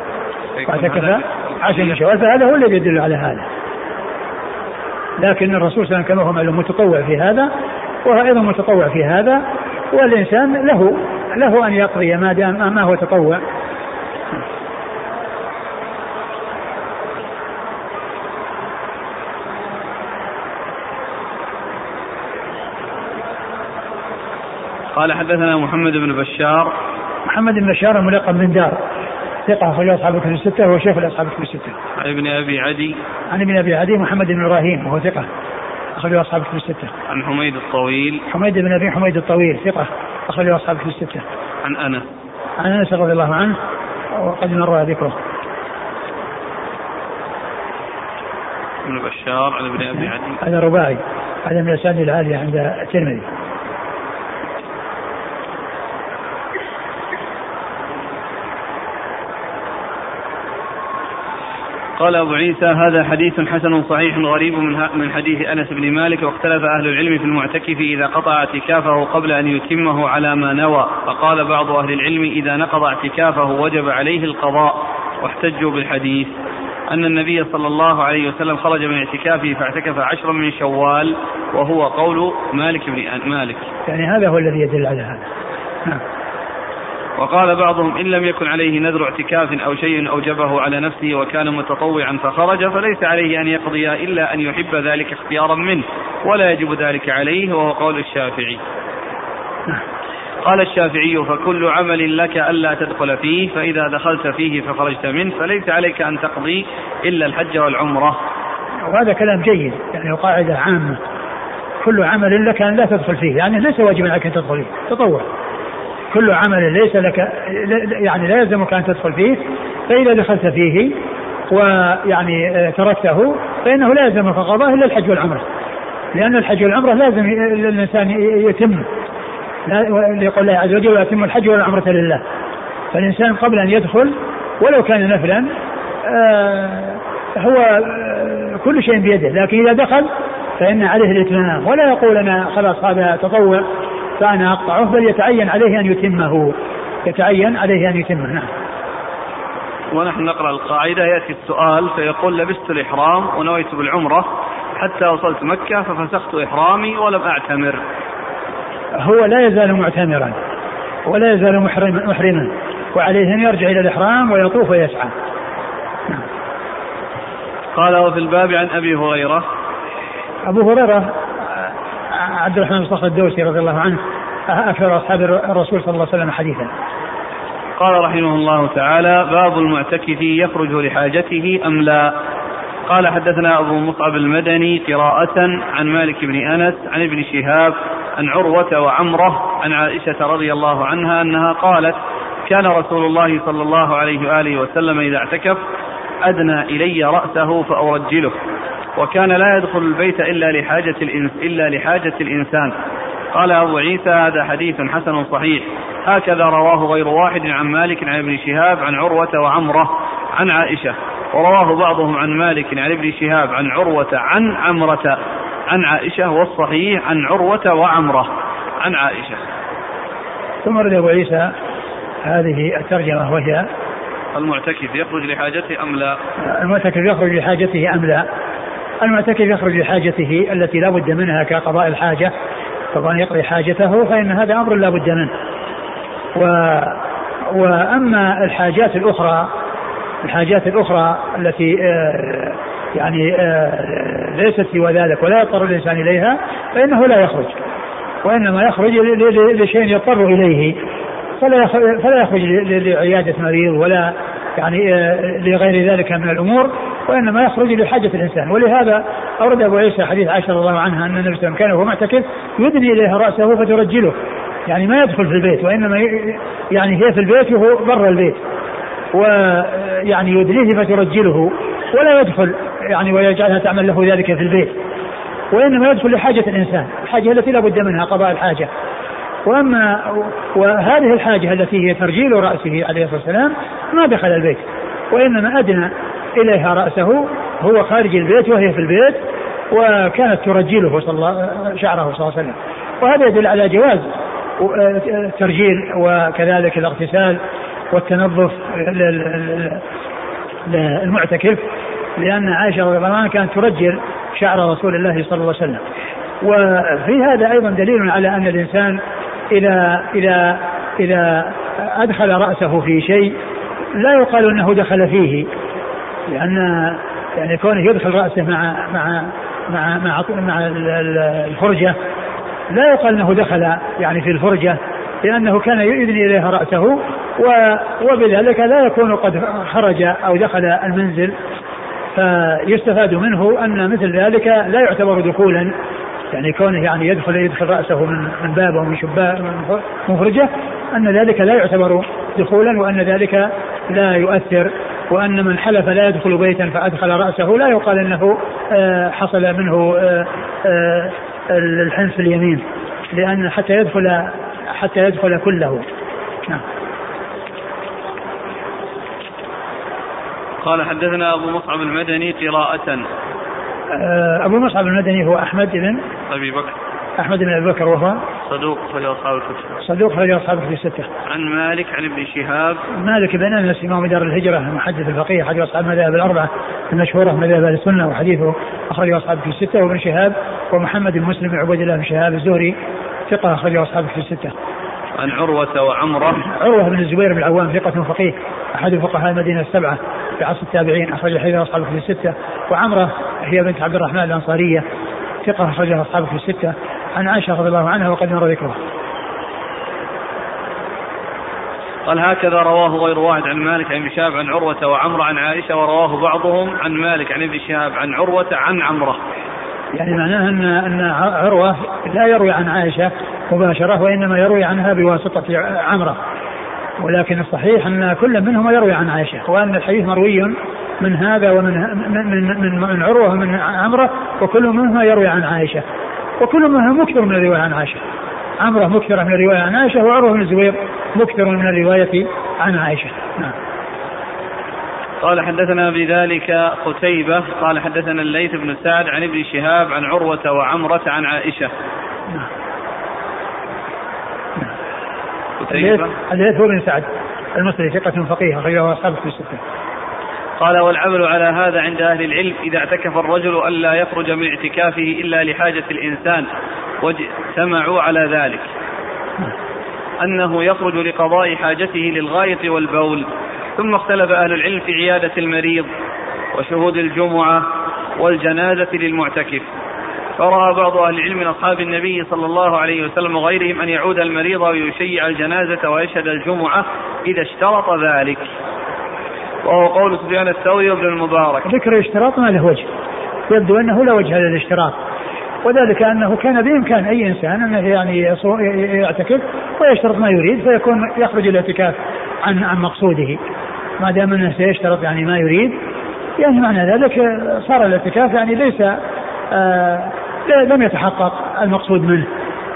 واعتكف عشر من شوال فهذا هو الذي يدل على هذا. لكن الرسول صلى الله عليه وسلم كما هو معلوم متطوع في هذا وهو أيضا متطوع في هذا والإنسان له له أن يقضي ما دام ما هو تطوع. قال حدثنا محمد بن بشار محمد بن بشار الملقب من دار ثقة أخرج أصحاب الكتب الستة وهو شيخ الأصحاب الكتب الستة. عن ابن أبي عدي. عن ابن أبي عدي محمد بن إبراهيم وهو ثقة أخرج أصحاب الكتب الستة. عن حميد الطويل. حميد بن أبي حميد الطويل ثقة أخرج أصحاب الكتب الستة. عن أنس. عن أنس رضي الله عنه وقد مر ذكره. ابن بشار عن ابن أبي عدي. هذا رباعي هذا من الأسانيد العالية عند الترمذي. قال أبو عيسى هذا حديث حسن صحيح غريب من من حديث أنس بن مالك واختلف أهل العلم في المعتكف إذا قطع اعتكافه قبل أن يتمه على ما نوى. فقال بعض أهل العلم إذا نقض اعتكافه وجب عليه القضاء واحتجوا بالحديث. أن النبي صلى الله عليه وسلم خرج من اعتكافه فاعتكف عشرا من شوال وهو قول مالك بن مالك. يعني هذا هو الذي يدل على هذا. نعم. وقال بعضهم إن لم يكن عليه نذر اعتكاف أو شيء أوجبه على نفسه وكان متطوعا فخرج فليس عليه أن يقضي إلا أن يحب ذلك اختيارا منه ولا يجب ذلك عليه وهو قول الشافعي. قال الشافعي فكل عمل لك ألا تدخل فيه فإذا دخلت فيه فخرجت منه فليس عليك أن تقضي إلا الحج والعمرة. وهذا كلام جيد يعني قاعدة عامة. كل عمل لك أن لا تدخل فيه يعني ليس واجبا عليك أن تدخل فيه تطوع. كل عمل ليس لك يعني لا يلزمك أن تدخل فيه فإذا دخلت فيه ويعني آه، تركته فإنه لا يلزمك قضاء إلا الحج والعمرة. لأن الحج والعمرة لازم الانسان يتم. ليقول الله عز وجل ويتم الحج والعمرة لله. فالإنسان قبل أن يدخل ولو كان نفلا آه، هو آه، كل شيء بيده لكن إذا دخل فإن عليه الإتمام. ولا يقول أنا خلاص هذا تطوع. فأنا أقطعه بل يتعين عليه أن يتمه. يتعين عليه أن يتمه نعم. ونحن نقرأ القاعدة يأتي السؤال فيقول لبست الإحرام ونويت بالعمرة حتى وصلت مكة ففسخت إحرامي ولم أعتمر. هو لا يزال معتمرا ولا يزال محرما محرما وعليه أن يرجع إلى الإحرام ويطوف ويسعى. نعم. قال وفي الباب عن أبي هريرة. أبو هريرة عبد الرحمن بن صخر الدوسي رضي الله عنه أكثر أصحاب الرسول صلى الله عليه وسلم حديثا. قال رحمه الله تعالى باب المعتكف يخرج لحاجته أم لا؟ قال حدثنا أبو مصعب المدني قراءة عن مالك بن أنس عن ابن شهاب عن عروة وعمرة عن عائشة رضي الله عنها أنها قالت كان رسول الله صلى الله عليه وآله وسلم إذا اعتكف أدنى إلي رأسه فأرجله. وكان لا يدخل البيت إلا لحاجة إلا لحاجة الإنسان. قال أبو عيسى هذا حديث حسن صحيح. هكذا رواه غير واحد عن مالك عن ابن شهاب عن عروة وعمرة عن عائشة. ورواه بعضهم عن مالك عن ابن شهاب عن عروة عن عمرة عن عائشة والصحيح عن عروة وعمرة عن عائشة. ثم رد أبو عيسى هذه الترجمة وهي المعتكف يخرج لحاجته أم لا؟ المعتكف يخرج لحاجته أم لا؟ المعتكف يخرج لحاجته التي لا بد منها كقضاء الحاجة طبعا يقضي حاجته فإن هذا أمر لا بد منه. و وأما الحاجات الأخرى الحاجات الأخرى التي آه، يعني آه، ليست سوى ذلك ولا يضطر الإنسان إليها فإنه لا يخرج. وإنما يخرج لشيء يضطر إليه. فلا فلا يخرج لعيادة مريض ولا يعني آه، لغير ذلك من الأمور. وإنما يخرج لحاجة الإنسان. ولهذا أورد أبو عيسى حديث عائشة رضي الله عنها أن النبي صلى الله عليه وسلم كان وهو معتكف يدني إليها رأسه فترجله. يعني ما يدخل في البيت وإنما يعني هي في البيت وهو برا البيت. ويعني يدنيه فترجله. ولا يدخل يعني ويجعلها تعمل له ذلك في البيت. وإنما يدخل لحاجة الإنسان. الحاجة التي لا بد منها قضاء الحاجة. وأما وهذه الحاجة التي هي ترجيل رأسه عليه الصلاة والسلام ما دخل البيت. وإنما أدنى إليها رأسه هو خارج البيت وهي في البيت وكانت ترجله صلى الله شعره صلى الله عليه وسلم. وهذا يدل على جواز الترجيل وكذلك الاغتسال والتنظف للمعتكف لأن عائشة رضي الله عنها كانت ترجل شعر رسول الله صلى الله عليه وسلم. وفي هذا أيضا دليل على أن الإنسان إذا إذا إذا أدخل رأسه في شيء لا يقال أنه دخل فيه. لأن يعني كونه يدخل رأسه مع مع مع مع, مع الفرجة لا يقال أنه دخل يعني في الفرجة لأنه كان يؤذن إليها رأسه وبذلك لا يكون قد خرج أو دخل المنزل. فيستفاد منه أن مثل ذلك لا يعتبر دخولا. يعني كونه يعني يدخل يدخل رأسه من من باب من شباك من فرجة أن ذلك لا يعتبر دخولا وأن ذلك لا يؤثر. وأن من حلف لا يدخل بيتا فأدخل رأسه لا يقال أنه آه، حصل منه آه، آه، الحنس اليمين لأن حتى يدخل حتى يدخل كله. نعم. قال حدثنا أبو مصعب المدني قراءة. أبو مصعب المدني هو أحمد بن أبي بكر. أحمد بن أبي بكر وهو صدوق خرج أصحاب الكتب. صدوق خرج أصحاب الكتب الستة. عن مالك عن ابن شهاب. مالك بن أنس إمام دار الهجرة محدث الفقيه أحد أصحاب المذاهب الأربعة المشهورة مذاهب أهل السنة وحديثه أخرجه أصحاب الكتب الستة وابن شهاب ومحمد بن مسلم بن عبيد الله بن شهاب الزهري ثقة أخرجه أصحاب الكتب الستة. عن عروة وعمرة. عروة بن الزبير بن العوام ثقة فقيه أحد فقهاء المدينة السبعة في عصر التابعين أخرج حديث أصحاب الكتب الستة. وعمرة هي بنت عبد الرحمن الأنصارية ثقة أخرجها أصحاب الكتب الستة. عن عائشة رضي الله عنها وقد مر ذكرها. قال هكذا رواه غير واحد عن مالك عن ابن شهاب عن عروة وعمرة عن عائشة ورواه بعضهم عن مالك عن ابن شهاب عن عروة عن عمرة يعني معناه ان أن عروة لا يروي عن عائشة مباشرة وإنما يروي عنها بواسطة عمره ولكن الصحيح أن كل منهما يروي عن عائشة وأن الحديث مروي من هذا ومن من من, من عروة ومن عمره وكل منهما يروي عن عائشة. وكل منها مكثر من الرواية عن عائشة. عمره مكثر من الرواية عن عائشة وعروه بن الزبير مكثر من الرواية عن عائشة. نعم. قال حدثنا بذلك قتيبة قال حدثنا الليث بن سعد عن ابن شهاب عن عروة وعمرة عن عائشة. نعم. قتيبة. الليث هو بن سعد المصري ثقة فقيه أخرجه أصحابه في الستة. قال والعمل على هذا عند أهل العلم إذا اعتكف الرجل ألا يخرج من اعتكافه إلا لحاجة الإنسان واجتمعوا على ذلك. أنه يخرج لقضاء حاجته للغاية والبول. ثم اختلف أهل العلم في عيادة المريض وشهود الجمعة والجنازة للمعتكف. فرأى بعض أهل العلم من أصحاب النبي صلى الله عليه وسلم وغيرهم أن يعود المريض ويشيع الجنازة ويشهد الجمعة إذا اشترط ذلك. وهو قول سفيان الثوري وابن المبارك. ذكر الاشتراط ما له وجه. يبدو أنه لا وجه للاشتراط وذلك أنه كان بإمكان أي إنسان أنه يعني يعتكف ويشترط ما يريد فيكون يخرج الاعتكاف عن عن مقصوده. ما دام أنه سيشترط يعني ما يريد يعني معنى ذلك صار الاعتكاف يعني ليس آه لم يتحقق المقصود منه.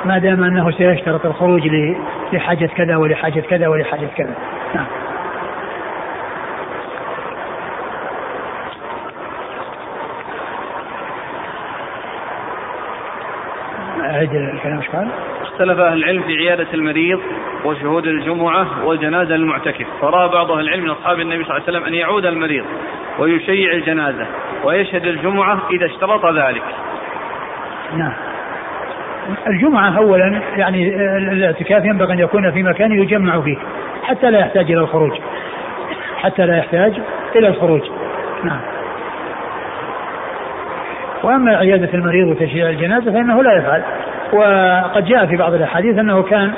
ما دام أنه سيشترط الخروج لحاجة كذا ولحاجة كذا ولحاجة كذا. نعم. أعيد الكلام إيش قال؟ اختلف أهل العلم في عيادة المريض وشهود الجمعة والجنازة للمعتكف فرأى بعض أهل العلم من أصحاب النبي صلى الله عليه وسلم أن يعود المريض ويشيع الجنازة ويشهد الجمعة إذا اشترط ذلك. نعم. الجمعة أولا يعني الاعتكاف ينبغي أن يكون في مكان يجمع فيه حتى لا يحتاج إلى الخروج. حتى لا يحتاج إلى الخروج. نعم. وأما عيادة المريض وتشييع الجنازة فإنه لا يفعل. وقد جاء في بعض الأحاديث أنه كان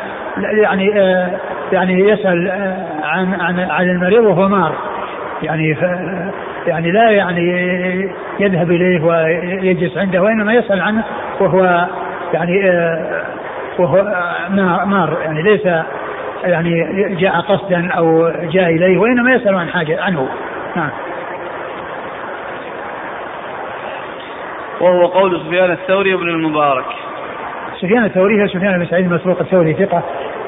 يعني آه يعني يسأل آه عن عن عن المريض وهو مار. يعني ف يعني لا يعني يذهب إليه ويجلس عنده وإنما يسأل عنه وهو يعني آه وهو مار يعني ليس يعني جاء قصدا أو جاء إليه وإنما يسأل عن حاجة عنه. نعم. وهو قول سفيان الثوري وابن المبارك. سفيان الثوري هو سفيان بن سعيد المسروق الثوري ثقة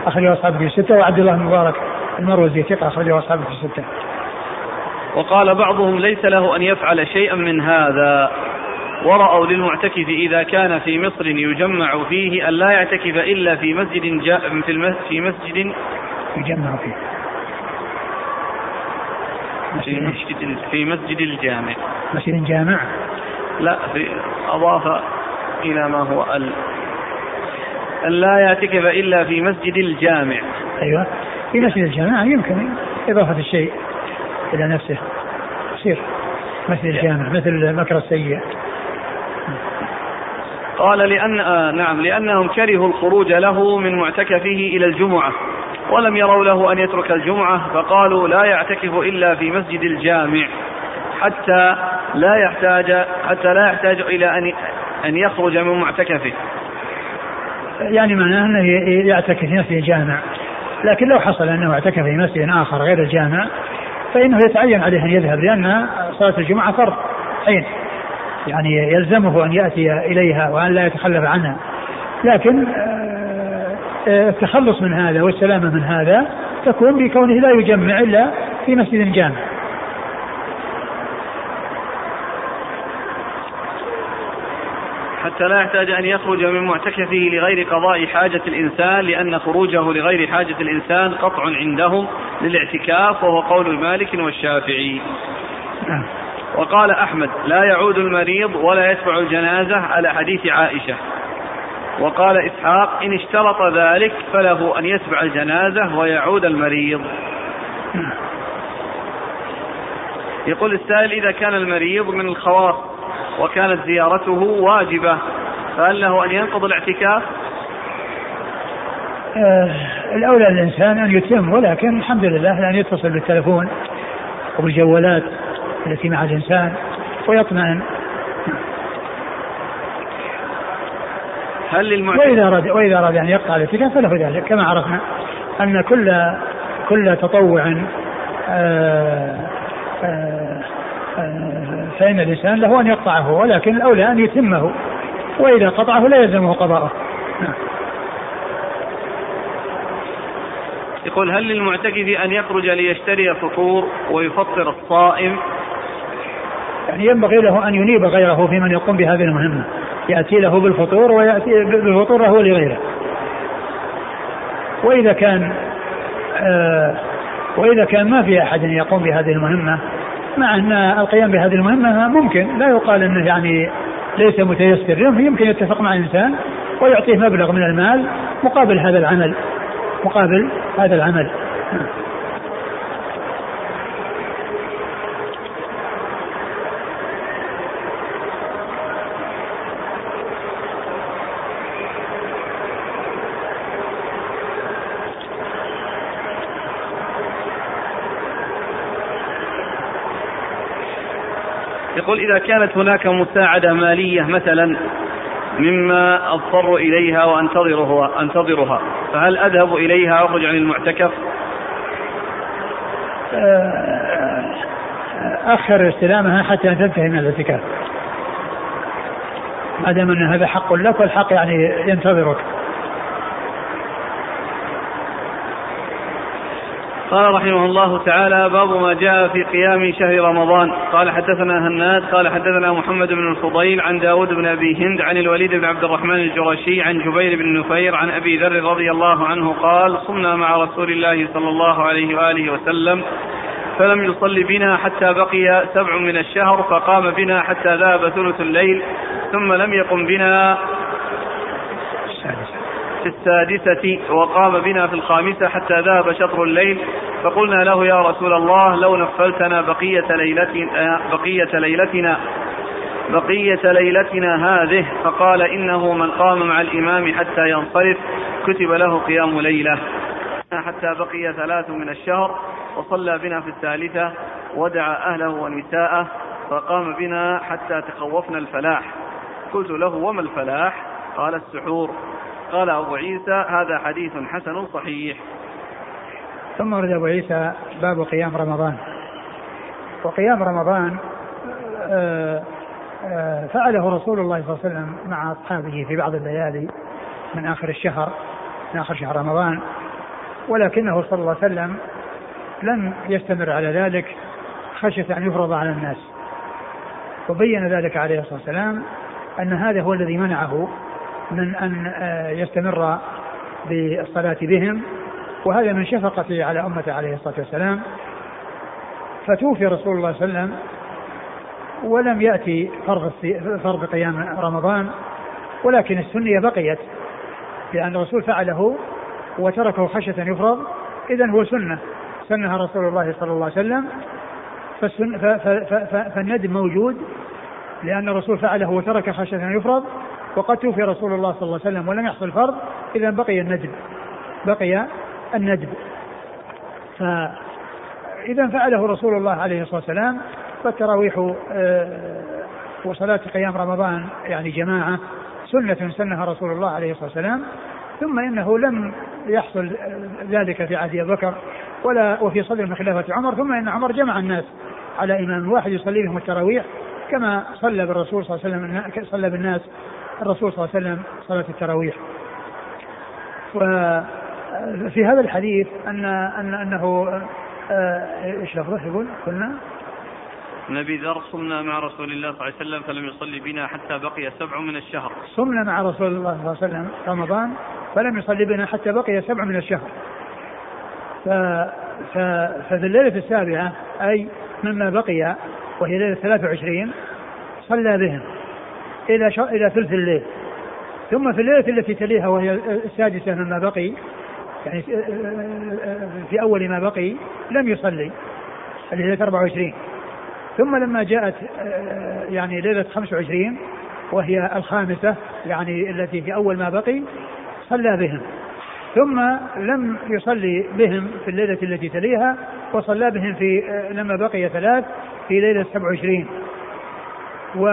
أخرجه أصحابه في الستة وعبد الله المبارك المروزي ثقة أخرجه أصحابه في الستة. وقال بعضهم ليس له أن يفعل شيئا من هذا. ورأوا للمعتكف إذا كان في مصر يجمع فيه أن لا يعتكف إلا في مسجد جاء في, في مسجد يجمع فيه. في مسجد في مسجد الجامع. مسجد جامع. لا في أضاف إلى ما هو ال أن لا يعتكف إلا في مسجد الجامع. أيوه. في مسجد الجامع يمكن إضافة الشيء إلى نفسه. يصير. مسجد الجامع مثل مكر السيء. قال لأن آه نعم لأنهم كرهوا الخروج له من معتكفه إلى الجمعة ولم يروا له أن يترك الجمعة فقالوا لا يعتكف إلا في مسجد الجامع حتى لا يحتاج حتى لا يحتاج إلى أن أن يخرج من معتكفه. يعني معناه أنه يعتكف في مسجد الجامع لكن لو حصل أنه اعتكف في مسجد آخر غير الجامع فإنه يتعين عليه أن يذهب لأن صلاة الجمعة فرض. عين. يعني يلزمه أن يأتي إليها وأن لا يتخلف عنها. لكن آه، آه، التخلص من هذا والسلامة من هذا تكون بكونه لا يجمع إلا في مسجد جامع. حتى لا يحتاج أن يخرج من معتكفه لغير قضاء حاجة الإنسان لأن خروجه لغير حاجة الإنسان قطع عندهم للاعتكاف وهو قول مالك والشافعي. نعم. وقال أحمد لا يعود المريض ولا يتبع الجنازة على حديث عائشة. وقال إسحاق إن اشترط ذلك فله أن يتبع الجنازة ويعود المريض. يقول السائل إذا كان المريض من الخواص وكانت زيارته واجبة فهل له أن ينقض الاعتكاف؟ آه الأولى للإنسان أن يتم ولكن الحمد لله أن يتصل بالتلفون وبالجوالات التي مع الإنسان ويطمئن هل للمعتكف وإذا أراد وإذا أراد أن يقطع الاعتكاف فله ذلك كما عرفنا أن كل كل تطوع آه، آه، آه، فإن الإنسان له أن يقطعه ولكن الأولى أن يتمه وإذا قطعه لا يلزمه قضاءه. نعم. يقول هل للمعتكف أن يخرج ليشتري فطور ويفطر الصائم؟ يعني ينبغي له أن ينيب غيره في من يقوم بهذه المهمة. يأتي له بالفطور ويأتي بالفطور هو لغيره. وإذا كان آه وإذا كان ما في أحد يقوم بهذه المهمة مع أن القيام بهذه المهمة ممكن. لا يقال أنه يعني ليس متيسر يمكن يتفق مع الإنسان ويعطيه مبلغ من المال مقابل هذا العمل مقابل هذا العمل. يقول إذا كانت هناك مساعدة مالية مثلا مما أضطر إليها وأنتظرها أنتظرها فهل أذهب إليها وأخرج عن المعتكف؟ آه، أخر استلامها حتى تنتهي من الاعتكاف ما دام أن هذا حق لك والحق يعني ينتظرك قال رحمه الله تعالى باب ما جاء في قيام شهر رمضان. قال حدثنا هناد قال حدثنا محمد بن الفضيل عن داود بن أبي هند عن الوليد بن عبد الرحمن الجرشي عن جبير بن نفير عن أبي ذر رضي الله عنه قال صمنا مع رسول الله صلى الله عليه وآله وسلم فلم يصل بنا حتى بقي سبع من الشهر فقام بنا حتى ذهب ثلث الليل ثم لم يقم بنا في السادسة وقام بنا في الخامسة حتى ذهب شطر الليل فقلنا له يا رسول الله لو نفلتنا بقية ليلتنا بقية ليلتنا بقية ليلتنا هذه فقال إنه من قام مع الإمام حتى ينصرف كتب له قيام ليلة. حتى بقي ثلاث من الشهر وصلى بنا في الثالثة ودعا أهله ونساءه فقام بنا حتى تخوفنا الفلاح. قلت له وما الفلاح؟ قال السحور. قال أبو عيسى هذا حديث حسن صحيح. ثم ورد أبو عيسى باب قيام رمضان. وقيام رمضان آه، آه، فعله رسول الله صلى الله عليه وسلم مع أصحابه في بعض الليالي من آخر الشهر من آخر شهر رمضان. ولكنه صلى الله عليه وسلم لم يستمر على ذلك خشية أن يفرض على الناس. وبين ذلك عليه الصلاة والسلام أن هذا هو الذي منعه من أن آه، يستمر بالصلاة بهم. وهذا من شفقته على أمته عليه الصلاة والسلام. فتوفي رسول الله صلى الله عليه وسلم ولم يأتي فرض فرض قيام رمضان ولكن السنية بقيت لأن الرسول فعله وتركه خشية يفرض. إذا هو سنة. سنها رسول الله صلى الله عليه وسلم. فالسن فالندم موجود لأن الرسول فعله وترك خشية يفرض. وقد توفي رسول الله صلى الله عليه وسلم ولم يحصل فرض. إذا بقي الندب بقي الندب. فإذا فعله رسول الله عليه الصلاة والسلام فالتراويح آه، وصلاة قيام رمضان يعني جماعة سنة سنها رسول الله عليه الصلاة والسلام ثم إنه لم يحصل ذلك في عهد أبي بكر ولا وفي صدر من خلافة عمر ثم إن عمر جمع الناس على إمام واحد يصلي بهم التراويح كما صلى بالرسول صلى الله عليه وسلم صلى بالناس الرسول صلى الله عليه وسلم صلاة التراويح. وفي هذا الحديث أن أن أنه آه، إيش لفظه يقول؟ قلنا؟ نبي ذر صمنا مع رسول الله صلى الله عليه وسلم فلم يصلي بنا حتى بقي سبع من الشهر. صمنا مع رسول الله صلى الله عليه وسلم رمضان فلم يصلي بنا حتى بقي سبع من الشهر. ف... ف... ففي الليلة السابعة أي مما بقي وهي ليلة 23 صلى بهم إلى ش... إلى ثلث الليل. ثم في الليلة التي تليها وهي السادسة مما بقي يعني في أول ما بقي لم يصلي ليلة 24 ثم لما جاءت يعني ليلة 25 وهي الخامسة يعني التي في أول ما بقي صلى بهم. ثم لم يصلي بهم في الليلة التي تليها وصلى بهم في لما بقي ثلاث في ليلة 27 و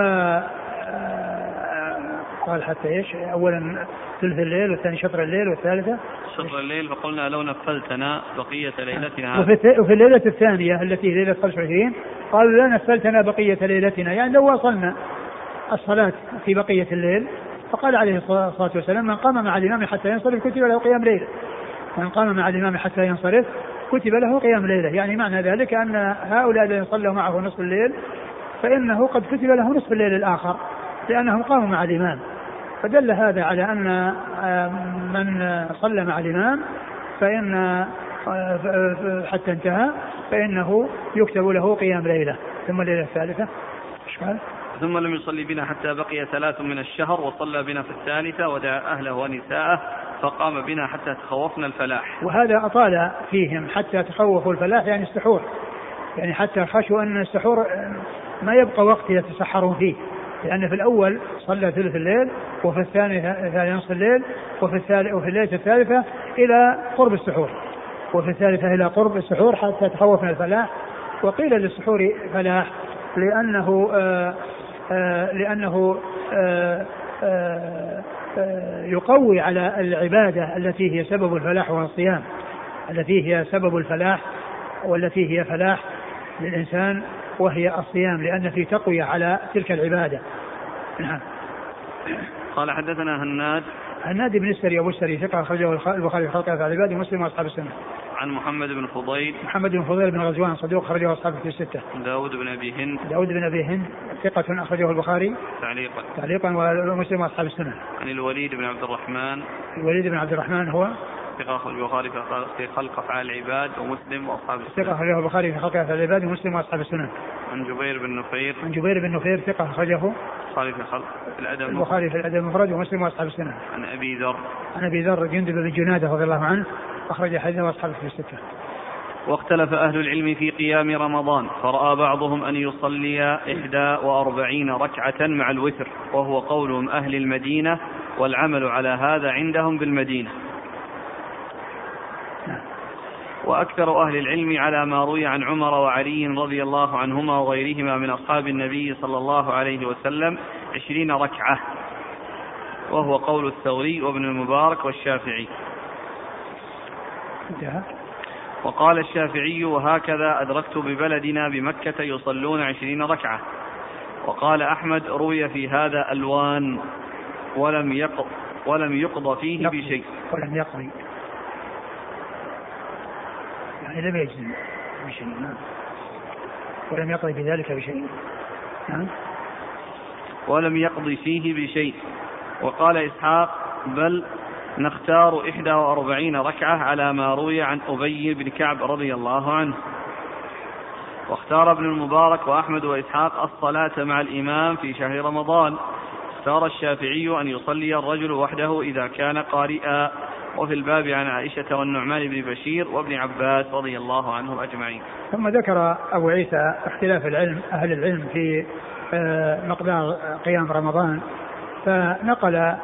قال حتى إيش؟ اولا ثلث الليل والثاني شطر الليل والثالثة. شطر الليل فقلنا لو نفلتنا بقية ليلتنا. وفي, وفي الليلة الثانية التي هي ليلة 25 قالوا لا نفلتنا بقية ليلتنا يعني لو واصلنا الصلاة في بقية الليل فقال عليه الصلاة والسلام من قام مع الإمام حتى ينصرف كتب له قيام ليلة. من قام مع الإمام حتى ينصرف كتب له قيام ليلة. يعني معنى ذلك أن هؤلاء الذين صلوا معه نصف الليل فإنه قد كتب له نصف الليل الآخر لأنهم قاموا مع الإمام. فدل هذا على أن آه، من صلى مع الإمام فإن آه، حتى انتهى فإنه يكتب له قيام ليلة ثم الليلة الثالثة. إيش قال؟ ثم لم يصلي بنا حتى بقي ثلاث من الشهر وصلى بنا في الثالثة ودعا أهله ونساءه فقام بنا حتى تخوفنا الفلاح. وهذا أطال فيهم حتى تخوفوا الفلاح يعني السحور يعني حتى خشوا أن السحور ما يبقى وقت يتسحرون فيه. لأن في الأول صلى ثلث الليل وفي الثاني ثاني نصف الليل وفي الثالث وفي الليلة الثالثة إلى قرب السحور. وفي الثالثة إلى قرب السحور حتى تخوف من الفلاح. وقيل للسحور فلاح لأنه آآ آه، آآ آه، لأنه آآ آه، يقوي على العبادة التي هي سبب الفلاح وهو الصيام التي هي سبب الفلاح والتي هي فلاح للإنسان وهي الصيام لأن في تقوية على تلك العبادة. نعم. قال حدثنا هناد. هناد بن السري أبو السري ثقة أخرجه البخاري في خلق العباد ومسلم وأصحاب السنة. عن محمد بن فضيل. محمد بن فضيل بن غزوان صدوق أخرجه أصحابه في الستة. داود بن أبي هند. داود بن أبي هند ثقة أخرجه البخاري. تعليقا. تعليقا ومسلم وأصحاب السنة. عن الوليد بن عبد الرحمن. الوليد بن عبد الرحمن هو ثقة أخرج البخاري في خلق أفعال العباد ومسلم وأصحاب السنة. ثقة أخرجه البخاري في خلق أفعال العباد ومسلم وأصحاب السنة. عن جبير بن نفير. عن جبير بن نفير ثقة أخرجه البخاري في خلق في الأدب البخاري في الأدب المفرد ومسلم وأصحاب السنة. عن أبي ذر. عن أبي ذر جندب بن جنادة رضي الله عنه أخرج حديثه وأصحابه في الستة. واختلف أهل العلم في قيام رمضان فرأى بعضهم أن يصلي إحدى وأربعين ركعة مع الوتر وهو قولهم أهل المدينة والعمل على هذا عندهم بالمدينة. وأكثر أهل العلم على ما روي عن عمر وعلي رضي الله عنهما وغيرهما من أصحاب النبي صلى الله عليه وسلم عشرين ركعة وهو قول الثوري وابن المبارك والشافعي. وقال الشافعي وهكذا أدركت ببلدنا بمكة يصلون عشرين ركعة. وقال أحمد روي في هذا ألوان ولم يقض ولم يقضى فيه بشيء. ولم يقضي يعني لم يجزم بشيء نعم. ولم يقضي بذلك بشيء. نعم. ولم يقض فيه بشيء. وقال إسحاق بل نختار إحدى وأربعين ركعة على ما روي عن أبي بن كعب رضي الله عنه. واختار ابن المبارك وأحمد وإسحاق الصلاة مع الإمام في شهر رمضان. اختار الشافعي أن يصلي الرجل وحده إذا كان قارئا. وفي الباب عن عائشة والنعمان بن بشير وابن عباس رضي الله عنهم أجمعين. ثم ذكر أبو عيسى اختلاف العلم أهل العلم في آه، مقدار قيام رمضان فنقل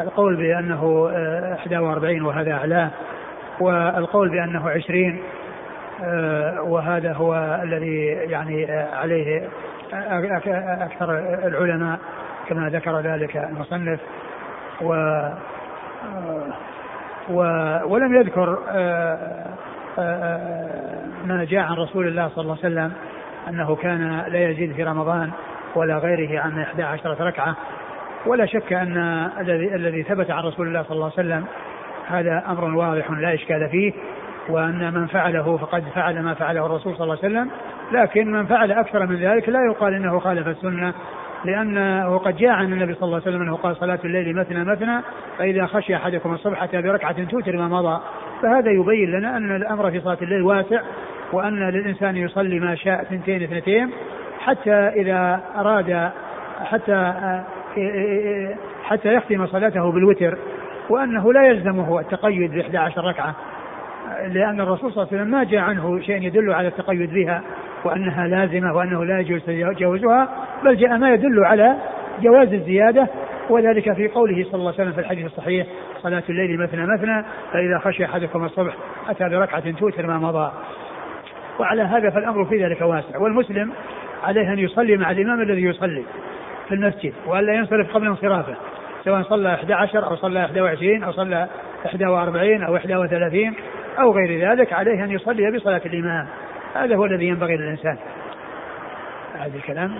القول بأنه 41 آه، وهذا أعلاه والقول بأنه 20 آه، وهذا هو الذي يعني عليه أكثر العلماء كما ذكر ذلك المصنف و ولم يذكر آه، آه، آه، ما جاء عن رسول الله صلى الله عليه وسلم أنه كان لا يزيد في رمضان ولا غيره عن 11 ركعة. ولا شك أن الذي الذي ثبت عن رسول الله صلى الله عليه وسلم هذا أمر واضح لا إشكال فيه وأن من فعله فقد فعل ما فعله الرسول صلى الله عليه وسلم. لكن من فعل أكثر من ذلك لا يقال إنه خالف السنة لأنه قد جاء عن النبي صلى الله عليه وسلم أنه قال صلاة الليل مثنى مثنى فإذا خشي أحدكم الصبح أتى بركعة توتر ما مضى. فهذا يبين لنا أن الأمر في صلاة الليل واسع وأن للإنسان يصلي ما شاء اثنتين اثنتين حتى إذا أراد حتى حتى يختم صلاته بالوتر وأنه لا يلزمه التقيد ب 11 ركعة. لأن الرسول صلى الله عليه وسلم ما جاء عنه شيء يدل على التقيد بها. وأنها لازمة وأنه لا يجوز تجاوزها بل جاء ما يدل على جواز الزيادة وذلك في قوله صلى الله عليه وسلم في الحديث الصحيح صلاة الليل مثنى مثنى فإذا خشي أحدكم الصبح أتى بركعة توتر ما مضى. وعلى هذا فالأمر في ذلك واسع والمسلم عليه أن يصلي مع الإمام الذي يصلي في المسجد وألا ينصرف قبل انصرافه سواء صلى 11 أو صلى 21 أو صلى 41 أو 31 أو غير ذلك عليه أن يصلي بصلاة الإمام. هذا هو الذي ينبغي للإنسان هذا الكلام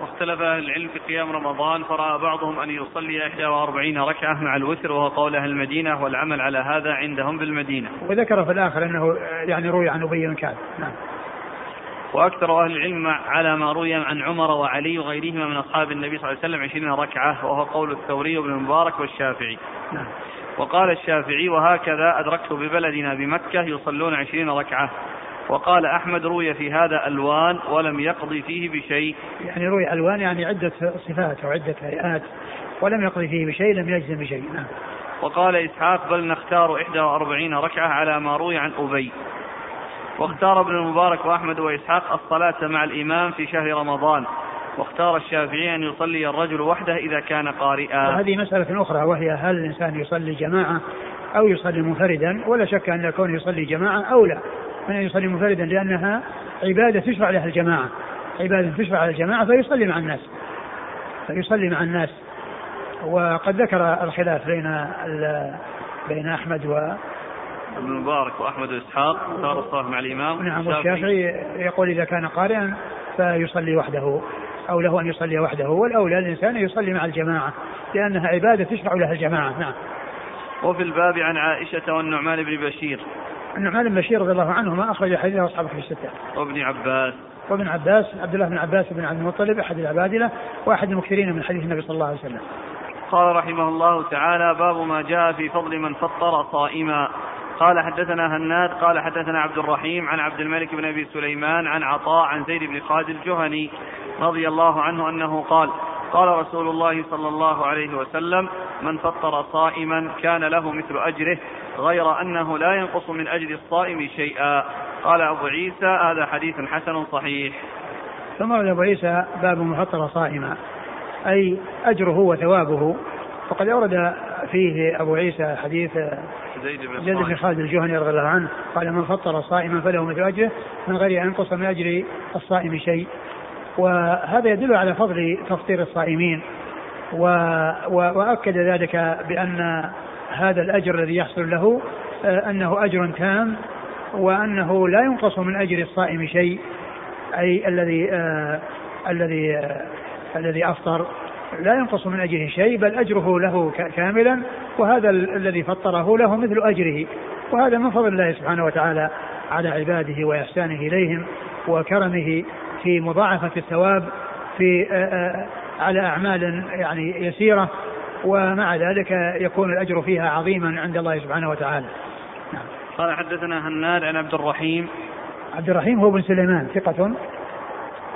واختلف أهل العلم في قيام رمضان فرأى بعضهم أن يصلي 41 ركعة مع الوتر وهو قول أهل المدينة والعمل على هذا عندهم بالمدينة. وذكر في الآخر أنه يعني روي عن أبي بن كعب، نعم. وأكثر أهل العلم على ما روي عن عمر وعلي وغيرهما من أصحاب النبي صلى الله عليه وسلم 20 ركعة وهو قول الثوري وابن المبارك والشافعي. نعم. وقال الشافعي وهكذا أدركت ببلدنا بمكة يصلون 20 ركعة وقال أحمد روي في هذا ألوان ولم يقضي فيه بشيء. يعني روي ألوان يعني عدة صفات أو عدة هيئات ولم يقضي فيه بشيء لم يجزم بشيء. نعم. وقال إسحاق بل نختار 41 ركعة على ما روي عن أبي. واختار ابن المبارك وأحمد وإسحاق الصلاة مع الإمام في شهر رمضان. واختار الشافعي أن يصلي الرجل وحده إذا كان قارئا. وهذه مسألة أخرى وهي هل الإنسان يصلي جماعة أو يصلي منفردا؟ ولا شك أن يكون يصلي جماعة أو لا. من أن يصلي منفردا لأنها عبادة تشرع لها الجماعة. عبادة تشرع لها الجماعة فيصلي مع الناس. فيصلي مع الناس. وقد ذكر الخلاف بين بين أحمد و ابن المبارك وأحمد وإسحاق اختار الصلاة مع الإمام. نعم والشافعي يقول إذا كان قارئا فيصلي وحده أو له أن يصلي وحده. والأولى الإنسان يصلي مع الجماعة لأنها عبادة تشرع لها الجماعة. نعم. وفي الباب عن عائشة والنعمان بن بشير. النعمان بن بشير رضي الله عنهما أخرج حديثه أصحاب في الستة. وابن عباس. وابن عباس عبد الله بن عباس بن عبد المطلب أحد العبادلة وأحد المكثرين من حديث النبي صلى الله عليه وسلم. قال رحمه الله تعالى باب ما جاء في فضل من فطر صائما قال حدثنا هناد قال حدثنا عبد الرحيم عن عبد الملك بن أبي سليمان عن عطاء عن زيد بن خالد الجهني رضي الله عنه أنه قال قال رسول الله صلى الله عليه وسلم من فطر صائما كان له مثل أجره غير أنه لا ينقص من أجر الصائم شيئا. قال أبو عيسى هذا حديث حسن صحيح. ثم أبو عيسى باب مفطر صائما. أي أجره وثوابه. وقد أورد فيه أبو عيسى حديث زيد بن خالد الجهني رضي الله عنه. قال من فطر صائما فله مثل أجره من غير أن ينقص من أجر الصائم شيء. وهذا يدل على فضل تفطير الصائمين. و... و... وأكد ذلك بأن هذا الأجر الذي يحصل له آه، أنه أجر تام وأنه لا ينقص من أجر الصائم شيء أي الذي آه الذي آه الذي أفطر لا ينقص من أجره شيء بل أجره له كاملا وهذا الذي فطره له مثل أجره. وهذا من فضل الله سبحانه وتعالى على عباده وإحسانه إليهم وكرمه في مضاعفة الثواب في على أعمال يعني يسيرة ومع ذلك يكون الأجر فيها عظيما عند الله سبحانه وتعالى. نعم. قال حدثنا هناد عن عبد الرحيم. عبد الرحيم هو بن سليمان ثقة.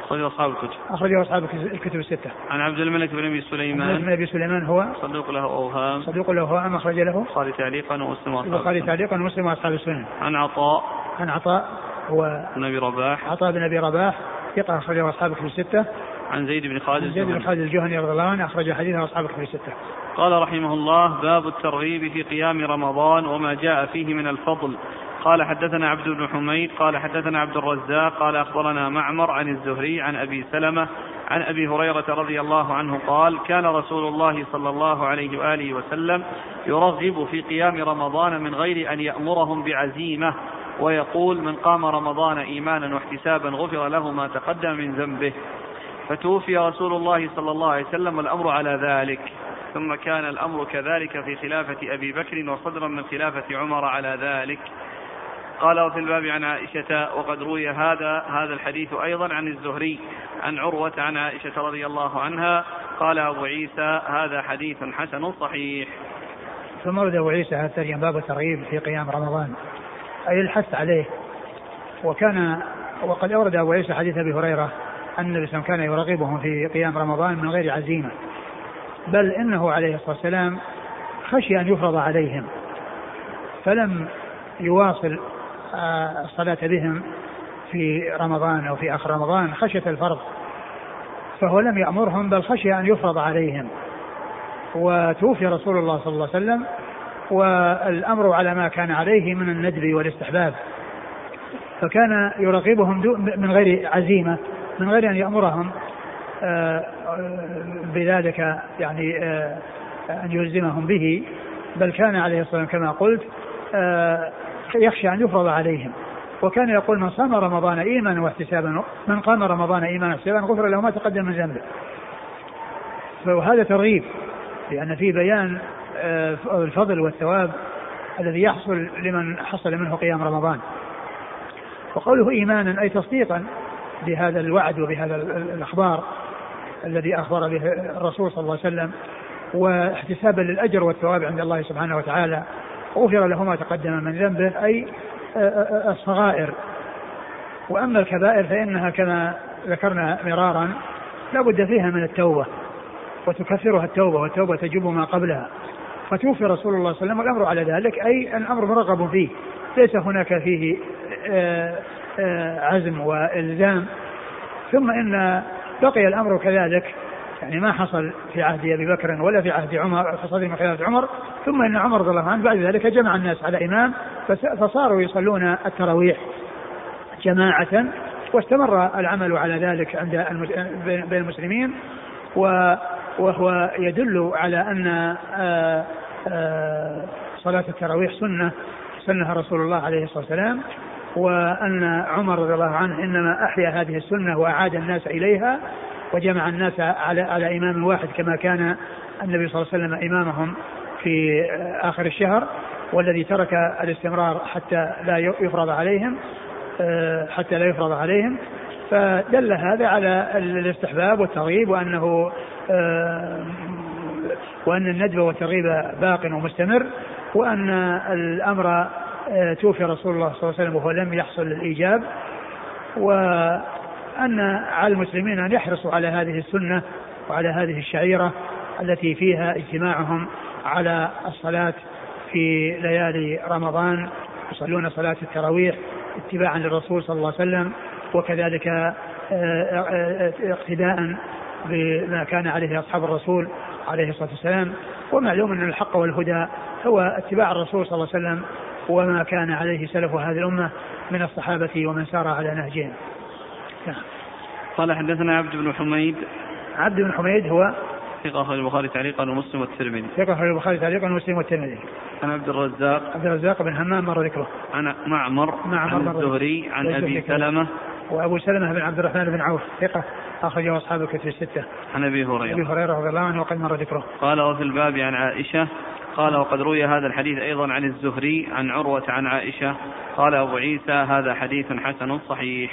أخرجه أصحاب الكتب. أخرجه أصحاب الكتب الستة. عن عبد الملك بن أبي سليمان. بن أبي سليمان هو؟ صدوق له أوهام. صدوق له أوهام أخرج له. البخاري تعليقا ومسلم وأصحاب البخاري تعليقا ومسلم وأصحاب السنن عن عطاء. عن عطاء هو بن أبي رباح. عطاء بن أبي رباح ثقة أخرجه أصحاب الكتب الستة. عن زيد بن خالد زيد بن خالد الجهني رضي الله عنه أخرج حديثه أصحاب الكتب الستة. قال رحمه الله باب الترغيب في قيام رمضان وما جاء فيه من الفضل. قال حدثنا عبد بن حميد قال حدثنا عبد الرزاق قال أخبرنا معمر عن الزهري عن أبي سلمة عن أبي هريرة رضي الله عنه قال كان رسول الله صلى الله عليه وآله وسلم يرغب في قيام رمضان من غير أن يأمرهم بعزيمة ويقول من قام رمضان إيمانا واحتسابا غفر له ما تقدم من ذنبه. فتوفي رسول الله صلى الله عليه وسلم والأمر على ذلك. ثم كان الأمر كذلك في خلافة أبي بكر وصدرا من خلافة عمر على ذلك. قال وفي الباب عن عائشة وقد روي هذا هذا الحديث أيضا عن الزهري عن عروة عن عائشة رضي الله عنها. قال أبو عيسى هذا حديث حسن صحيح. ثم ورد أبو عيسى هذا باب الترغيب في قيام رمضان. أي الحث عليه. وكان وقد أورد أبو عيسى حديث أبي هريرة أن النبي صلى الله عليه وسلم كان يرغبهم في قيام رمضان من غير عزيمة. بل إنه عليه الصلاة والسلام خشي أن يفرض عليهم. فلم يواصل الصلاة بهم في رمضان أو في آخر رمضان خشية الفرض. فهو لم يأمرهم بل خشي أن يفرض عليهم. وتوفي رسول الله صلى الله عليه وسلم والأمر على ما كان عليه من الندب والاستحباب. فكان يرغبهم من غير عزيمة. من غير أن يأمرهم آه، بذلك يعني آه، أن يلزمهم به بل كان عليه الصلاة والسلام كما قلت آه، يخشى أن يفرض عليهم. وكان يقول من صام رمضان إيمانا واحتسابا من قام رمضان إيمانا واحتسابا غفر له ما تقدم من ذنبه. فهذا ترغيب لأن في بيان آه، الفضل والثواب الذي يحصل لمن حصل منه قيام رمضان. وقوله إيمانا أي تصديقا بهذا الوعد وبهذا الأخبار الذي أخبر به الرسول صلى الله عليه وسلم واحتسابا للأجر والثواب عند الله سبحانه وتعالى غفر له ما تقدم من ذنبه آه، آه، آه، الصغائر. وأما الكبائر فإنها كما ذكرنا مرارا لا بد فيها من التوبة وتكفرها التوبة والتوبة تجب ما قبلها. فتوفي رسول الله صلى الله عليه وسلم والأمر على ذلك أي الأمر مرغب فيه ليس هناك فيه عزم وإلزام. ثم إن بقي الأمر كذلك. يعني ما حصل في عهد أبي بكر ولا في عهد عمر حصل من خلافة عمر. ثم إن عمر رضي الله عنه بعد ذلك جمع الناس على إمام فصاروا يصلون التراويح جماعة واستمر العمل على ذلك عند بين المسلمين. وهو يدل على أن آه، آه، صلاة التراويح سنة سنها رسول الله عليه الصلاة والسلام. وأن عمر رضي الله عنه إنما أحيا هذه السنة وأعاد الناس إليها وجمع الناس على على إمام واحد كما كان النبي صلى الله عليه وسلم إمامهم في آخر الشهر والذي ترك الاستمرار حتى لا يفرض عليهم آه، حتى لا يفرض عليهم. فدل هذا على الاستحباب والترغيب وأنه آه، وأن الندب والترغيب باق ومستمر وأن الأمر آه، توفي رسول الله صلى الله عليه وسلم وهو لم يحصل الإيجاب و أن على المسلمين أن يحرصوا على هذه السنة وعلى هذه الشعيرة التي فيها اجتماعهم على الصلاة في ليالي رمضان يصلون صلاة التراويح اتباعا للرسول صلى الله عليه وسلم وكذلك آه، آه، اقتداء بما كان عليه أصحاب الرسول عليه الصلاة والسلام. ومعلوم أن الحق والهدى هو اتباع الرسول صلى الله عليه وسلم وما كان عليه سلف هذه الأمة من الصحابة ومن سار على نهجهم. نعم. قال حدثنا عبد بن حميد. عبد بن حميد هو ثقة أخرج البخاري تعليقا ومسلم والترمذي. ثقة أخرج البخاري تعليقا ومسلم والترمذي. عن عبد الرزاق. عبد الرزاق بن همام مر ذكره. عن معمر. معمر عن الزهري. عن أبي سلمة. وأبو سلمة بن عبد الرحمن بن عوف. ثقة أخرجه أصحاب الكتب الستة. عن أبي هريرة. أبي هريرة رضي الله عنه وقد مر ذكره. قال وفي الباب عن عائشة. قال وقد روي هذا الحديث أيضا عن الزهري عن عروة عن عائشة. قال أبو عيسى هذا حديث حسن صحيح.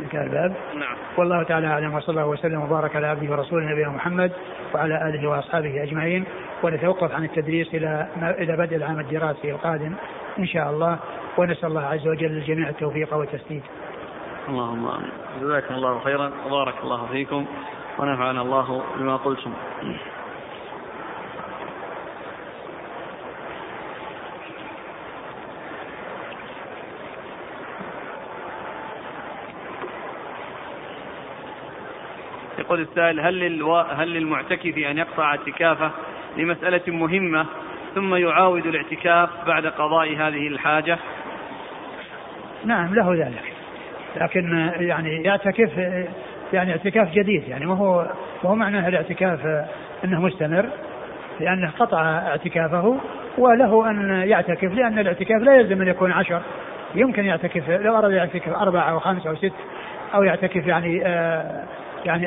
انتهى الباب نعم. والله تعالى أعلم وصلى الله وسلم وبارك على عبده ورسوله نبينا محمد وعلى آله وأصحابه أجمعين. ونتوقف عن التدريس إلى إلى بدء العام الدراسي القادم إن شاء الله. ونسأل الله عز وجل للجميع التوفيق والتسديد. اللهم آمين. جزاكم الله خيرا. وبارك الله فيكم. ونفعنا الله بما قلتم. يقول السائل هل للو... هل للمعتكف أن يقطع اعتكافه لمسألة مهمة ثم يعاود الاعتكاف بعد قضاء هذه الحاجة؟ نعم له ذلك. لكن يعني يعتكف يعني اعتكاف جديد يعني ما هو ما هو معناه الاعتكاف أنه مستمر؟ لأنه قطع اعتكافه وله أن يعتكف لأن الاعتكاف لا يلزم أن يكون عشر. يمكن يعتكف لو أراد يعتكف أربعة أو خمسة أو ست أو يعتكف يعني آه يعني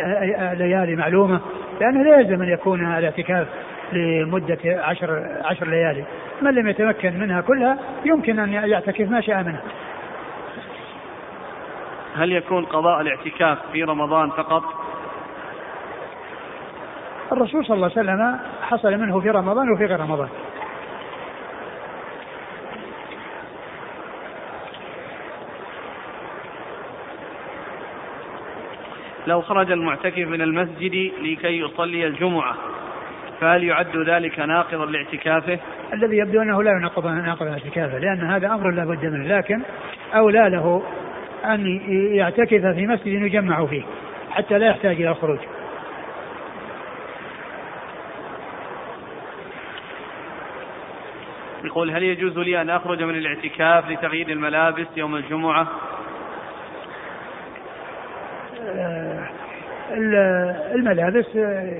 ليالي معلومة لأنه لا يلزم أن يكون الاعتكاف لمدة عشر, عشر ليالي. من لم يتمكن منها كلها يمكن أن يعتكف ما شاء منها. هل يكون قضاء الاعتكاف في رمضان فقط؟ الرسول صلى الله عليه وسلم حصل منه في رمضان وفي غير رمضان. لو خرج المعتكف من المسجد لكي يصلي الجمعة فهل يعد ذلك ناقضا لاعتكافه؟ الذي يبدو أنه لا يناقض ناقض اعتكافه لأن هذا أمر لا بد منه لكن أولى له أن يعتكف في مسجد يجمع فيه حتى لا يحتاج إلى الخروج. يقول هل يجوز لي أن أخرج من الاعتكاف لتغيير الملابس يوم الجمعة؟ الملابس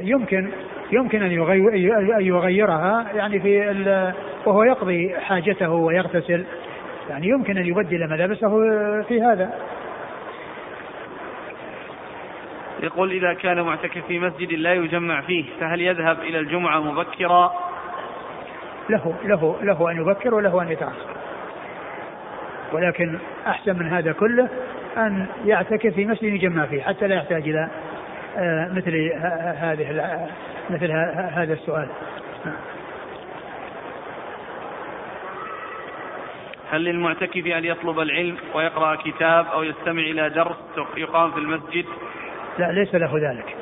يمكن يمكن أن يغير يغيرها يعني في وهو يقضي حاجته ويغتسل يعني يمكن أن يبدل ملابسه في هذا يقول إذا كان معتكف في مسجد لا يجمع فيه فهل يذهب إلى الجمعة مبكرا؟ له له له أن يبكر وله أن يتأخر. ولكن أحسن من هذا كله أن يعتكف في مسجد يجمع فيه حتى لا يحتاج آه، مثل هذه مثل هذا السؤال هل للمعتكف أن يطلب العلم ويقرأ كتاب أو يستمع إلى درس يقام في المسجد؟ لا ليس له ذلك.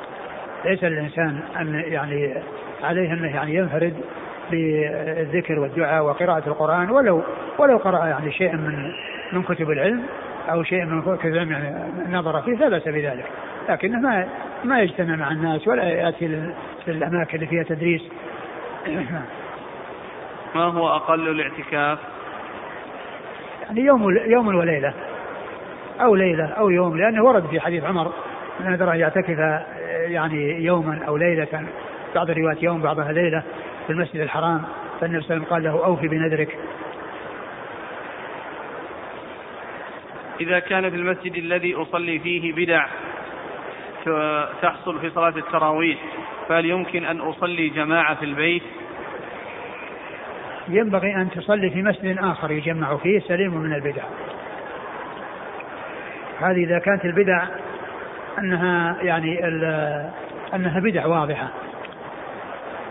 ليس للإنسان أن يعني عليه أنه يعني ينفرد بالذكر والدعاء وقراءة القرآن ولو ولو قرأ يعني شيئا من من كتب العلم أو شيء من كتب العلم يعني نظر فيه لا بأس بذلك. لكنه ما ما يجتمع مع الناس ولا يأتي للأماكن اللي فيها تدريس. ما هو أقل الاعتكاف؟ يعني يوم يوم وليلة أو ليلة أو يوم لأنه ورد في حديث عمر نذر أن يعتكف يعني يوما أو ليلة. بعض الروايات يوم بعضها ليلة في المسجد الحرام. فالنبي صلى الله عليه وسلم قال له أوفي بنذرك. إذا كان في المسجد الذي أصلي فيه بدع تحصل في صلاة التراويح فهل يمكن أن أصلي جماعة في البيت؟ ينبغي أن تصلي في مسجد آخر يجمع فيه سليم من البدع. هذه إذا كانت البدع أنها يعني أنها بدع واضحة.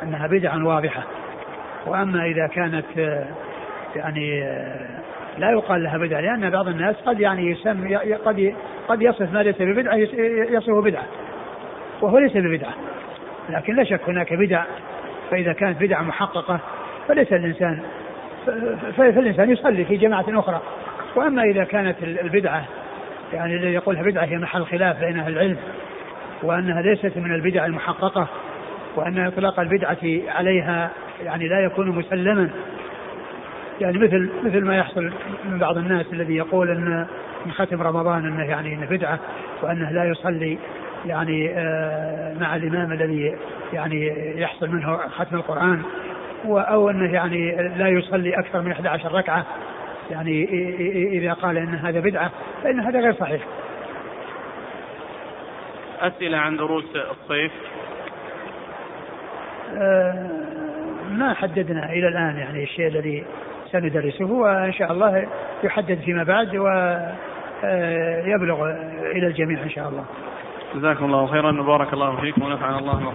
أنها بدع واضحة. وأما إذا كانت يعني لا يقال لها بدعة لأن بعض الناس قد يعني يسمي قد قد يصف ما ليس ببدعة يصفه بدعة. وهو ليس ببدعة. لكن لا شك هناك بدع فإذا كانت بدعة محققة فليس الإنسان فالإنسان يصلي في جماعة أخرى. وأما إذا كانت البدعة يعني الذي يقولها بدعة هي محل خلاف بين أهل العلم وأنها ليست من البدع المحققة وأن إطلاق البدعة عليها يعني لا يكون مسلما يعني مثل مثل ما يحصل من بعض الناس الذي يقول أن من ختم رمضان إنه يعني إنه بدعة وأنه لا يصلي يعني آه، مع الإمام الذي يعني يحصل منه ختم القرآن أو أنه يعني لا يصلي أكثر من 11 ركعة يعني إذا قال إن هذا بدعة فإن هذا غير صحيح. أسئلة عن دروس الصيف؟ آه، ما حددنا إلى الآن يعني الشيء الذي سندرسه وإن شاء الله يحدد فيما بعد و يبلغ إلى الجميع إن شاء الله. جزاكم الله خيرا وبارك الله فيكم ونفعنا الله